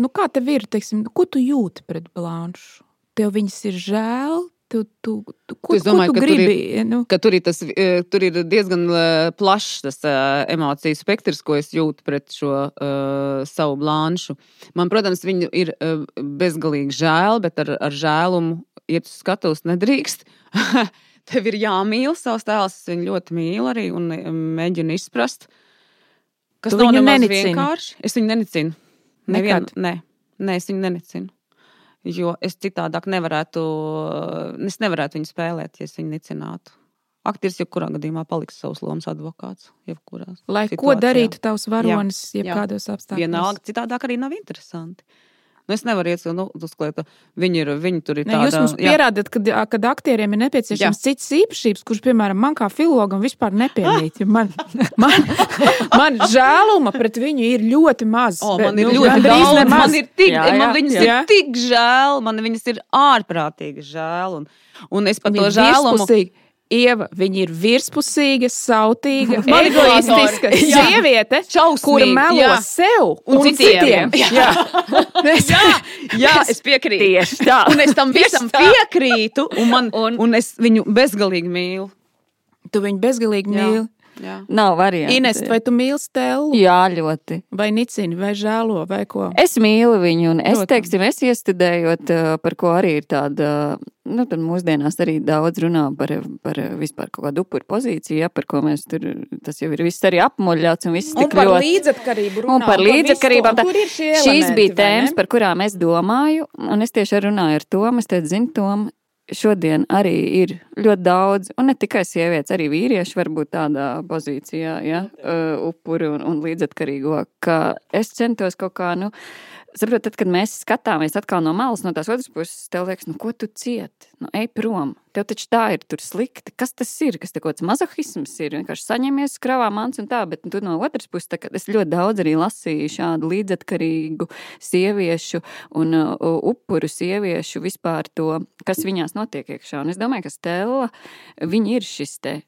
nu kā tev ir, teiksim, ko tu jūti pret blanšu? Tev viņas ir žēl, tu, tu, tu, ko, Es domāju, ko tu ka tur ir- gribi? Nu, ka tur ir, tas, eh, tur ir diezgan eh, plašs tas eh, emociju spektrs, ko es jūtu pret šo uh, savu blānšu. Man, protams, viņu ir uh, bezgalīgi žēl, bet ar, ar žēlumu iet uz skatuves nedrīkst. (laughs) Tev ir jāmīl savs tēls. Es viņu ļoti mīlu arī un mēģinu izprast. Kas Tu nav nemaz vienkārši. Es viņu nenicinu. Nekad? nē, nē, es viņu nenicinu. Jo es citādāk nevarētu, es nevarētu viņu spēlēt, ja es viņu nicinātu. Aktieris jebkurā gadījumā paliks savs lomas advokāts. Lai ko situācijā. darītu tavs varonis, jebkādos apstākļos. Vienalga, citādāk arī nav interesanti. Nu, es nevaru iet nu, uz klēta. Viņi, ir, viņi tur ir Ne, jūs tādi. mums pierādat, ka, kad aktieriem ir nepieciešams Jā. cits īpašības, kurš, piemēram, man kā filologam vispār nepiemīt. jo Man, (laughs) man, man žēluma pret viņu ir ļoti maz. O, bet, man ir nu, ļoti daudz, nemaz. man ir tik, Jā, jā, man viņas jā. ir tik žēl, man viņas ir ārprātīgi žēl. Un, un es par Viņa to žēlumu. virspusīga. Ieva, viņa ir virspusīga, sautīga, (laughs) egoistiska Jā. sieviete, kura melo jā. sev Un un, citiem. citiem. Jā. (laughs) Es, Jā, es piekrītu. Tieši tā. Un es tam visam piekrītu, un, man, un, Un- un es viņu bezgalīgi mīlu. tu viņu bezgalīgi Jā. mīli. Jā. Nav variantu. Ines, vai tu mīli stēlu, Jā, ļoti. vai nicini, vai žēlo, vai ko? Es mīlu viņu, un es Protams. teiksim, es iestudējot, par ko arī ir tāda, nu, tad mūsdienās arī daudz runā par, par vispār kaut kādu upuru pozīciju, ja, par ko mēs tur, tas jau ir viss arī apmuļļauts un viss Un tik par ļoti. līdzatkarību runā. Un par līdzekļiem. Kur ir šie Šīs elementi, bija vai tēmas, par kurām es domāju, un es tieši runāju ar Tomu. Es teicu, zinu, Tom, šodien arī ir ļoti daudz, un ne tikai sievietes, arī vīrieši var būt tādā pozīcijā, ja, uh, upuri un, un līdzatkarīgo, ka es centos kaut kā, nu, Saprotiet, tad, kad mēs skatāmies atkal no malas, no tās otras puses, tev liekas, nu, ko tu cieti? Nu, ej prom. Tev taču tā ir tur slikti. Kas tas ir? Kas kaut kāds mazohisms ir? Vienkārši saņemies skravā mans un tā, bet nu, no otras puses, tā, es ļoti daudz arī lasīju šādu līdzatkarīgu sieviešu un uh, upuru sieviešu vispār to, kas viņās notiek iekšā. Un es domāju, ka Stela, viņa ir šis te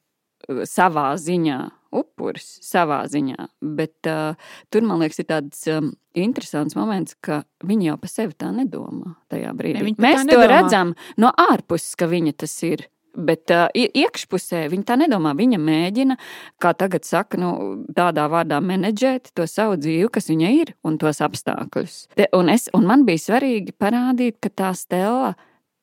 savā ziņā upuris savā ziņā. Bet uh, tur, man liekas, ir tāds um, interesants moments, ka viņa jau par sevi tā nedomā tajā brīdī. Ne, Mēs to nedomā. redzam no ārpuses, ka viņa tas ir. Bet uh, iekšpusē viņa tā nedomā. Viņa mēģina, kā tagad saka, nu, tādā vārdā menedžēt to savu dzīvi, kas viņa ir, un tos apstākļus. Te, un, es, un man bija svarīgi parādīt, ka tā stela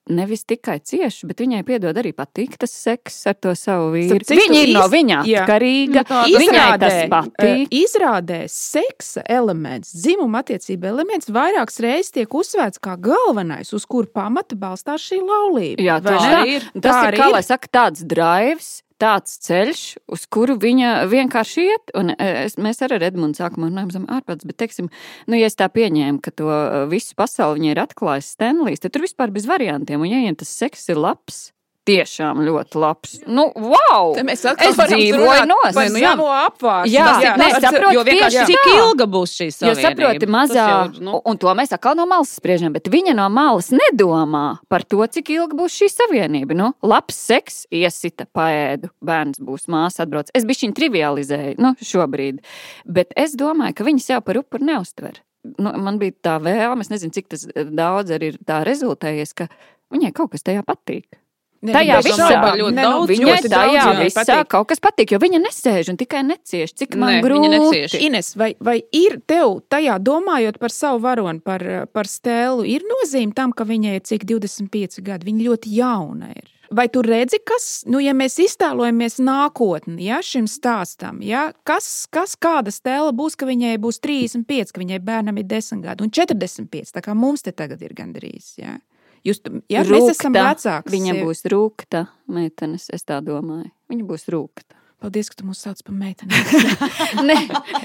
nevis tikai cieši, bet viņai piedod arī patīk tas seks ar to savu vīru. Citu, Viņa ir no iz- viņa jā. atkarīga. Nu, tā- Viņai tas eh, patīk. Izrādē seksa elements, dzimuma attiecība elements vairākas reizes tiek uzsvērts kā galvenais, uz kuru pamata balstās šī laulība. Jā, ne? tā. ir. Tas Tā ir, kā ir. lai saka, tāds drives. Tāds ceļš, uz kuru viņa vienkārši iet, un es, mēs arī ar Edmundu sākumā runājām zem ārpats, bet, teiksim, nu, ja es tā pieņēmu, ka to uh, visu pasauli viņai ir atklājis Stenlijs, tad tur vispār bez variantiem, un ja viņiem tas seks ir labs, tiešām ļoti labs. Nu, wow! Te mēs Es atkal varam dzīvoju par Nē, nu jā. apvāršanu. Jā, nē, tas- saprotu, Jo tieši cik ilga būs šī Jo savienība? saproti, Tas mazā, jau nu, un to mēs atkal no malas spriežam, bet viņa no malas nedomā par to, cik ilgi būs šī savienība. Nu, labs seks, iesita, paēdu, bērns būs, māsa atbrauc. Es biju viņa trivializēju, nu, šobrīd, bet es domāju, ka viņas jau par upuru neustver. Nu, man bija tā vēlme, es nezinu, cik tas daudz arī ir tā rezultējies, ka viņai kaut kas tajā patīk. Ne, Tajā visā ļoti ne, nu, daudz, Viņai ļoti tajā daudz visā patīk. kaut kas patīk, jo viņa nesēž un tikai necieš. Cik man viņa grūti. necieš. Ines, vai, vai ir tev tajā domājot par savu varoni, par, par stēlu, ir nozīme tam, ka viņai ir cik 25 gadi? Viņa ļoti jauna ir. Vai tu redzi, kas, nu, ja mēs iztēlojamies nākotni, ja šim stāstam, ja, kas, kas kāda stēla būs, ka viņai būs 35, ka viņai bērnam ir 10 gadi un 45, tā kā mums te tagad ir gandrīz. Ja. Jūs, ja, mēs esam vecāki. Viņa būs rūkta meitenes, es tā domāju. Viņa būs rūkta. Paldies, ka tu mūs sauc par meiteni. (laughs) Nē,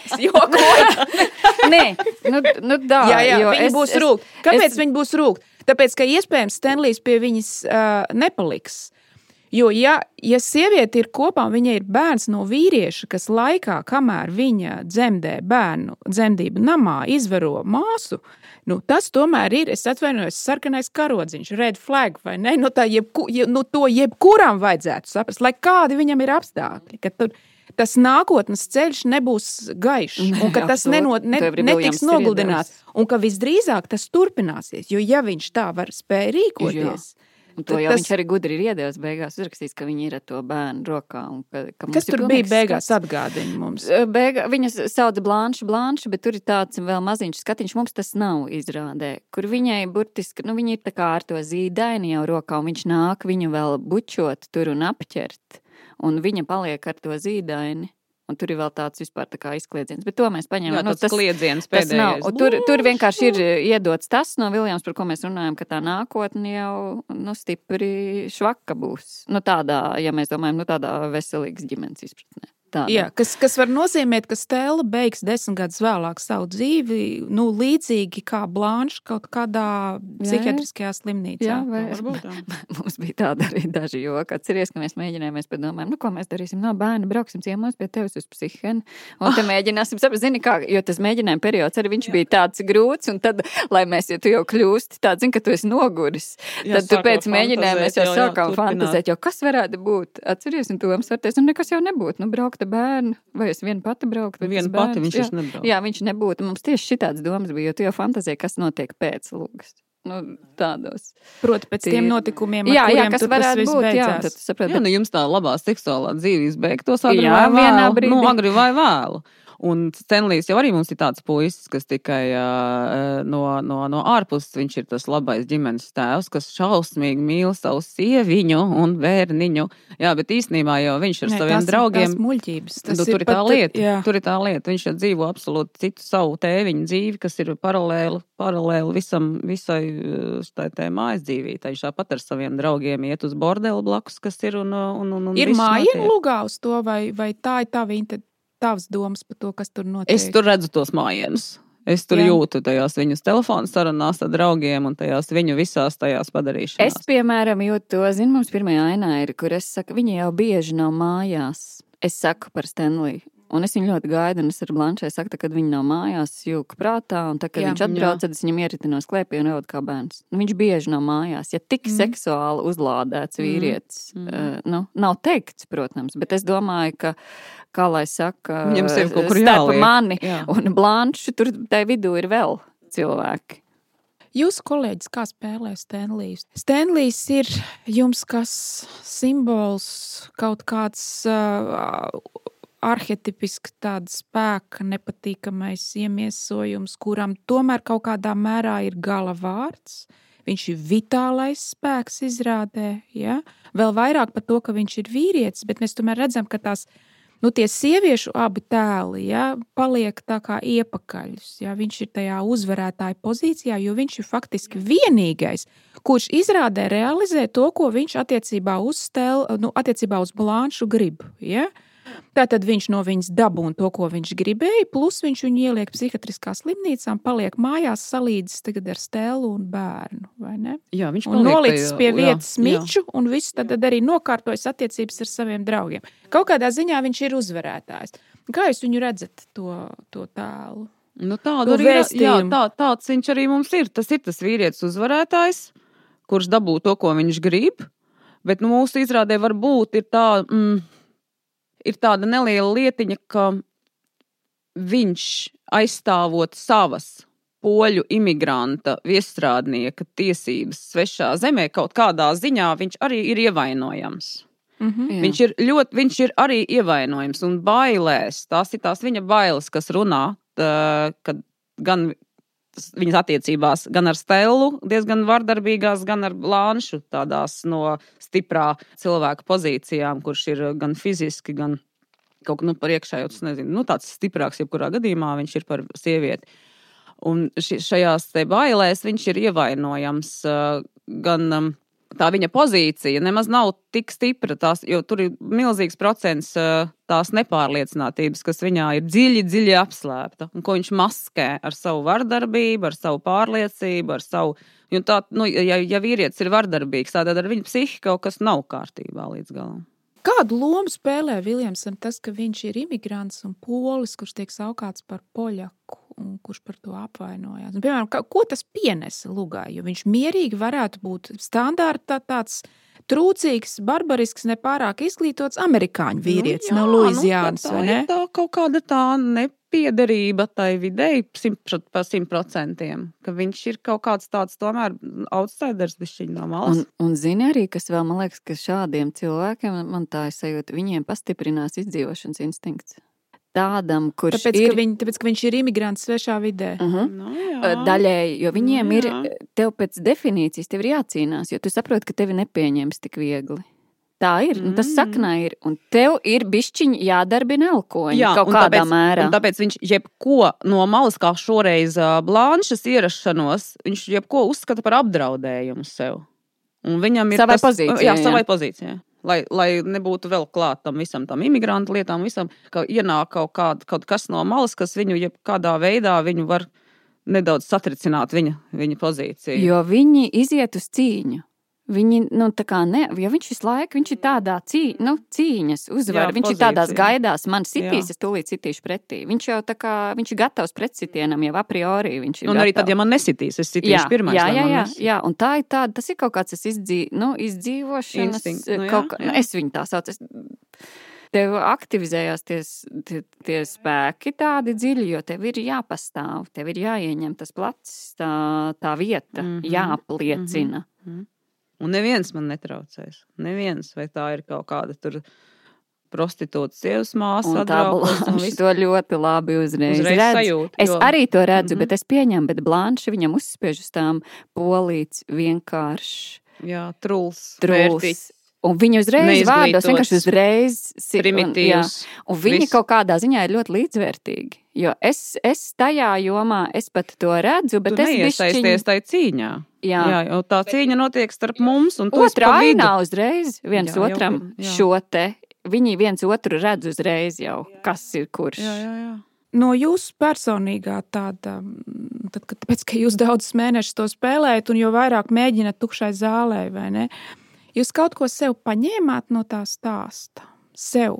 es jokoju. (laughs) Nē, nu, nu tā. jā, jā, viņa es- būs rūkta. Kāpēc es- viņa būs rūkta? Tāpēc, ka iespējams Stenlijs pie viņas uh, nepaliks. Jo, ja, ja sieviete ir kopā un viņai ir bērns no vīrieša, kas laikā, kamēr viņa dzemdē bērnu dzemdību namā, izvaro māsu, nu, tas tomēr ir, es atvainojos, sarkanais karodziņš, red flag vai ne? Nu, tā jebku, je, nu, to jebkuram vajadzētu saprast, lai kādi viņam ir apstākļi. Tur, tas nākotnes ceļš nebūs gaišs, un ka tas neno, ne, netiks nogludināts, un ka visdrīzāk tas turpināsies. Jo, ja viņš tā var spēj rīkoties, Un To Tad jau tas- viņš arī gudri ir iedevis. Beigās uzrakstījis, ka viņi ir ar to bērnu rokā. un Ka, ka kas tur bija beigās, skats. atgādina mums. Beiga, viņas sauc Blanche, Blanche, bet tur ir tāds vēl maziņš skatiņš. Mums tas nav izrādē, kur viņai burtiski, nu, viņa ir tā kā ar to zīdaini jau rokā, un viņš nāk viņu vēl bučot tur un apķert, un viņa paliek ar to zīdaini. Un tur ir vēl tāds vispār tā izkliedziens, bet to mēs paņēmām. Jā, Nu, tas kliedziens Tas nav. pēdējais. Tur, tur vienkārši ir iedots tas no Viljams, par ko mēs runājam, ka tā nākotne jau nu, stipri švaka būs. Nu, tādā, ja mēs domājam, nu, tādā veselīgas ģimenes izpratnē. Tādā. Jā, kas, kas var nozīmēt, ka Stela beigs desmit gadus vēlāk savu dzīvi, nu, līdzīgi kā Blanche kaut kādā psihiatriskajā slimnīcā. Jā, vai Nu, varbūt tā. (laughs) Mums bija tāda arī daži joki. Atceries, ka mēs mēģinājām, mēs padomājām, nu, ko mēs darīsim. No bērna brauksim ciemos pie tevis uz psihēnu. Un Ah. te (laughs) mēģināsim saprast, zini, kā, jo tas mēģinājuma periods arī viņš bija tāds grūts. Un tad, lai mēs, ja tu jau kļūsti tāds, zini, ka tu esi noguris, Jā, tad tu pēc mēģinājuma mēs jau fantazēt, jau, jā, sākām turpināt. fantazēt, jo kas varētu būt? Atceries, un tu mums varēs, un nekas jau nebūtu. Nu, braukta bērnu, vai es viena pati brauktu. tas pati viņš Jā. nebrauc. Jā, viņš nebūtu. Mums tieši šitāds domas bija, jo tu jau fantazēji, kas notiek pēc lūgas. Nu, tādos. Proti, pēc tiem Tie- notikumiem, Jā, jā, kuriem kas varētu būt. Jā, beidzās. tad tu saproti, Jā, nu jums tā labā seksuālā dzīve izbeigtos agri Jā, vai vienā vēlu. brīdī. Nu, agri vai vēlu. Un Stenlijs jau arī mums ir tāds puisis, kas tikai uh, no, no, no ārpuses viņš ir tas labais ģimenes tēvs, kas šausmīgi mīl savu sieviņu un bērniņu. Jā, bet īstenībā jau viņš ar Nē, saviem tās ir draugiem. tās muļķības. Tas Nu, tur ir tā pat- lieta. Jā. Tur ir tā lieta. Viņš jau dzīvo absolūti citu savu tēviņu dzīvi, kas ir paralēli, paralēli visam, visai tai, mājas dzīvībai. Viņš tāpat ar saviem draugiem iet uz bordeli blakus, kas ir un, un, un, un Ir mājiņa lugā uz to, vai, vai tā ir tava, inte- tavas domas par to, kas tur notiek? Es tur redzu tos mājienus. Es tur Jā. Jūtu tajās viņu telefonu sarunās ar draugiem un tajās viņu visās tajās padarīšanās. Es, piemēram, jūtu to, zinu, mums pirmajā ainā ir, kur es saku, viņa jau bieži nav mājās. Es saku par Stanley. Un es viņu ļoti gaidu, un es ar Blančai saku, kad viņa nav mājās, jūka prātā, un tā, kad Jā. jā, viņš atbrauc, tad es viņam ieritinos klēpī un raud kā bērns. Nu, viņš bieži nav mājās. Ja tik Mm. mm. seksuāli uzlādēts vīrietis, Mm. mm. uh, nu, nav teikts, protams, bet es domāju, ka, kā lai saka, Viņam sev kaut kur jāliek. mani Jā. un Blanšu, tur tai vidū ir vēl cilvēki. Jūsu kolēģis kā spēlē Stanlijs? Stanlijs ir jums kas simbols, kaut kāds uh, arhetipisks tāds spēka nepatīkamais iemiesojums, kuram tomēr kaut kādā mērā ir gala vārds. Viņš ir vitālais spēks izrādē, ja? vēl vairāk par to, ka viņš ir vīrietis, bet mēs tomēr redzam, ka tās nu, tie sieviešu abi tēli ja, paliek tā kā iepakaļus. Ja, viņš ir tajā uzvarētāja pozīcijā, jo viņš ir faktiski vienīgais, kurš izrādē realizē to, ko viņš attiecībā uz, stel, nu, attiecībā uz Blanšu grib. Ja. Tātad viņš no viņas dabūna to, ko viņš gribēja, plus viņš viņu ieliek psihiatriskā slimnīcā, paliek mājās salīdzis ar stēlu un bērnu. Jā, viņš ir nolicis pie vietas jā, miču, jā. un viss tad, tad arī nokārtojas attiecības ar saviem draugiem. Kaut kādā ziņā viņš ir uzvarētājs. Kā jūs viņu redzat, to, to tēlu? Nu, tādu arī jā, tā, tāds viņš arī mums ir. Tas ir tas vīrietis uzvarētājs, kurš dabū to, ko viņš grib. Bet nu, mūsu izrādē var būt tā, mm, ir tāda neliela lietiņa, ka viņš aizstāvot savas poļu imigranta viestrādnieka tiesības svešā zemē, kaut kādā ziņā viņš arī ir ievainojams. Mm -hmm. Viņš ir ļoti, viņš ir arī ievainojams un bailēs. Tās ir tās viņa bailes, kas runā, tā, kad gan viņas attiecībās gan ar Stelu, diezgan vardarbīgās, gan ar Lānšu, tādās no stiprā cilvēka pozīcijām, kurš ir gan fiziski, gan kaut kā nu, par iekšējo, tas nezinu, nu, tāds stiprāks, jebkurā gadījumā viņš ir par sievieti. Un ši, šajās bailēs viņš ir ievainojams gan tā viņa pozīcija nemaz nav tik stipra, tās, jo tur ir milzīgs procents tās nepārliecinātības, kas viņā ir dziļi, dziļi apslēpta, un ko viņš maskē ar savu vardarbību, ar savu pārliecību, ar savu. Tā, nu, ja, ja vīrietis ir vardarbīgs, tad ar viņa psihiku kaut kas nav kārtībā līdz galam. Kādu lomu spēlē Viljamsam tas, ka viņš ir imigrants un polis, kurš tiek saukāts par poļaku? Un kurš par to apvainojās. Un, piemēram, ka, ko tas pienesa Lugai? Jo viņš mierīgi varētu būt standārta tāds trūcīgs, barbarisks, nepārāk izglītots amerikāņu nu vīrietis nu, jā, no Luizijānas. Nu, tā, tā, tā kaut kāda tā nepiederība tai videi pa simt procentiem, ka viņš ir kaut kāds tāds tomēr outsiders bišķiņ no malas. Un, un zini arī, kas vēl man liekas, ka šādiem cilvēkiem, man tā ir sajūta, viņiem pastiprinās izdzīvošanas instinkts tādam, kurš tāpēc, ir. Ka viņ, tāpēc, ka viņš ir imigrants svešā vidē. Uh -huh. no, jā. Daļēji, jo viņiem no, nu jā. ir, tev pēc definīcijas tev ir jācīnās, jo tu saproti, ka tevi nepieņems tik viegli. Tā ir, mm. tas saknā ir, un tev ir bišķiņi jādarbina elkoņi jā, kaut kādā tāpēc, mērā. Tāpēc viņš jebko no malas, kā šoreiz Blanšas ierašanos, viņš jebko uzskata par apdraudējumu sev. Un viņam ir savai tas, pozīcijai. Jā, savai jā. pozīcijai lai, lai nebūtu vēl klāt tam visam, tam imigrantu lietām, visam, ka ienāk kaut, kād, kaut kas no malas, kas viņu jebkādā veidā viņu var nedaudz satricināt viņa, viņa pozīciju. Jo viņi iziet uz cīņu. Viņi, nu, tā kā ne, jo viņš visu laiku viņš ir tādā cī, nu, cīņas uzvarā. Viņš pozīcija. ir tādās gaidās, man sitīs, Jā. es tūlīt sitīšu pretī. Viņš jau tā kā, viņš ir gatavs pretsitienam jau a priori. Un gatavs. arī tad, ja man nesitīs, es sitīšu jā, pirmais. Jā, jā, jā, jā, un tā ir tāda, tas ir kaut kāds izdzīv, nu, izdzīvošanas, Instinkt, nu, jā, kaut kā, jā. es viņu tā saucu. Es, tev aktivizējās tie, tie, tie spēki tādi dziļi, jo tev ir jāpastāv, tev ir jāieņem tas plats, tā, tā vieta, mm -hmm. jāapliecina. Mm -hmm. Un neviens man netraucēs. Neviens, vai tā ir kaut kāda tur prostitūta sievas māsa. Tā Blanša (laughs) to ļoti labi uzreiz, uzreiz redz. Sajūt, es jo... arī to redzu, mm -hmm. bet es pieņemu, bet Blanša viņam uzspiež uz tām polīts vienkārši. Jā, truls. Truls. Vērtīgs. Un viņi uzreiz vārdos vienkārši uzreiz primitīvs. Un, un viņi viss. kaut kādā ziņā ir ļoti līdzvērtīgi. Jo es, es tajā jomā, es pat to redzu, bet tu es iesaisties bišķiņ... tajā cīņā. Jā. jā, jo tā cīņa notiek starp mums un otrā ainā uzreiz viens jā, otram jau, jā. šo te. Viņi viens otru redz uzreiz jau, kas ir kurš. Jā, jā, jā. No jūsu personīgā tāda, tad, kad, tāpēc, ka jūs daudzus mēnešus to spēlējat un jau vairāk mēģināt tukšai zālē, vai ne? Jūs kaut ko sev paņēmāt no tā stāsta, sev.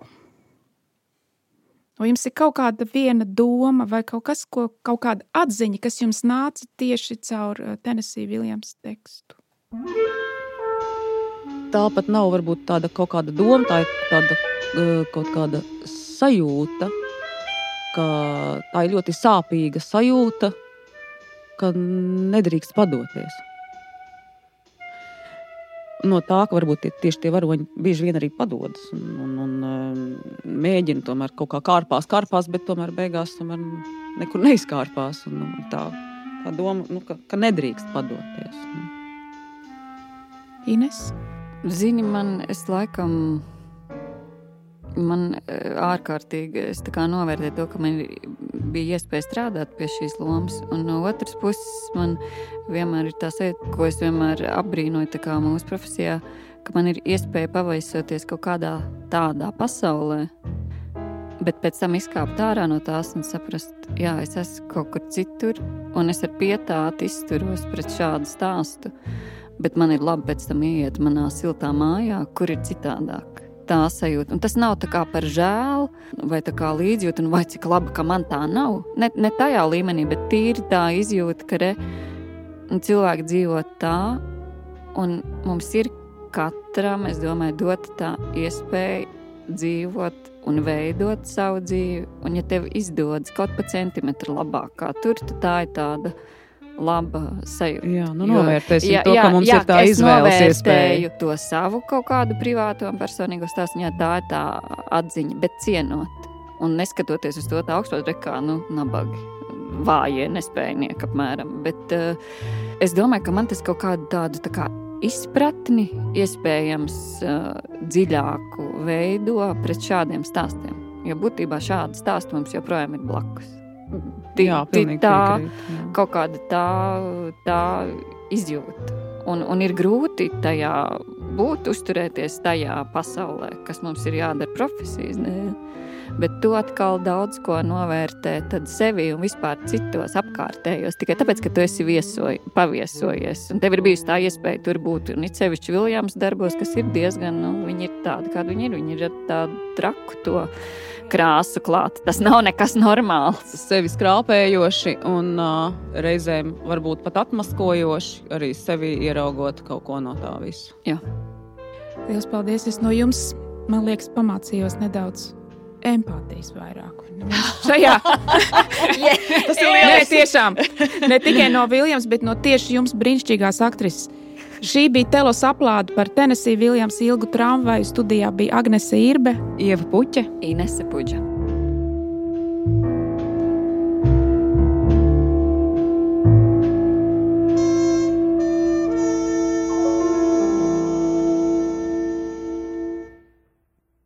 Vai jums ir kaut kāda viena doma, vai kaut, kas, ko, kaut kāda atziņa, kas jums nāca tieši caur eh, Tennessee Viljams tekstu? Tā pat nav varbūt tāda kaut kāda doma, tā ir tāda eh, kaut kāda sajūta, ka tā ir ļoti sāpīga sajūta, ka nedrīkst padoties. No tā, ka varbūt tie, tieši tie varoņi bieži vien arī padodas un, un, un um, mēģina tomēr kaut kā kārpās, kārpās, bet tomēr beigās tomēr nekur neizkārpās. Un, un tā, tā doma, nu, ka, ka nedrīkst padoties. Nu. Ines? Zini, man es laikam. Man eh, ārkārtīgi es tā kā novērtēju to, ka man bija iespēja strādāt pie šīs lomas. Un no otras puses, man vienmēr ir sajūta, ko es vienmēr apbrīnoju mūsu profesijā, ka man ir iespēja pavaisoties kaut kādā tādā pasaulē, bet pēc tam izkāpt ārā no tās un saprast, jā, es esmu kaut kur citur, un es ar pietāti izturos pret šādu stāstu bet man ir labi pēc tam iet manā siltā mājā, kur ir citādāk. Tā sajūta. Un tas nav tā kā par žēlu, vai tā kā līdzjūta, vai cik labi, ka man tā nav. Ne, ne tajā līmenī, bet tīri tā izjūta, ka re, cilvēki dzīvo tā, un mums ir katram, es domāju, dot tā iespēja dzīvot un veidot savu dzīvi. Un, ja tev izdodas kaut pa centimetru labāk, kā tur, tad tā ir tāda laba sajūta. Jā, nu novērtēsim jo, jā, to, jā, ka mums jā, ir tā izvēles iespēja. to savu kaut kādu privātu un personīgo stāstu, jā, tā ir tā atziņa, bet cienot. Un neskatoties uz to tā augstot rekā, nu, nabagi, vājie, nespējnieki apmēram. Bet uh, es domāju, ka man tas kaut kādu tādu tā kā izpratni iespējams uh, dziļāku veido pret šādiem stāstiem. Jo būtībā šādi stāsti mums joprojām ir blakus. Jā, tī, tā piekrīt, jā. kaut kāda tā, tā izjūta. Un, un ir grūti tajā būt, uzturēties tajā pasaulē, kas mums ir jādara profesijas dēļ. Bet tu atkal daudz ko novērtē sevi un vispār citos apkārtējos. Tikai tāpēc, ka tu esi viesoj, paviesojies. Un tev ir bijusi tā iespēja tur būt. Un it sevišķi Viljams darbos, kas ir diezgan, nu, viņi ir tādi, kādi viņi ir. Viņi ir ar tādu traku to krāsu klāt. Tas nav nekas normāls. Sevi skrāpējoši un uh, reizēm varbūt pat atmaskojoši, arī sevi ieraugot kaut ko no tā visa. Jā. Lielas paldies! Es no jums, man liekas, pamācījos nedaudz empātijas vairāk. (laughs) Šajā tas ir liels. Nē, tiešām. Ne tikai no Viljams, bet no tieši jums brīnišķīgās aktrises. Šī bija telos aplāde par Tennessee Viljams ilgu tramvaju. Studijā bija Agnese Irbe, Ieva Puķe, Inese Puģa.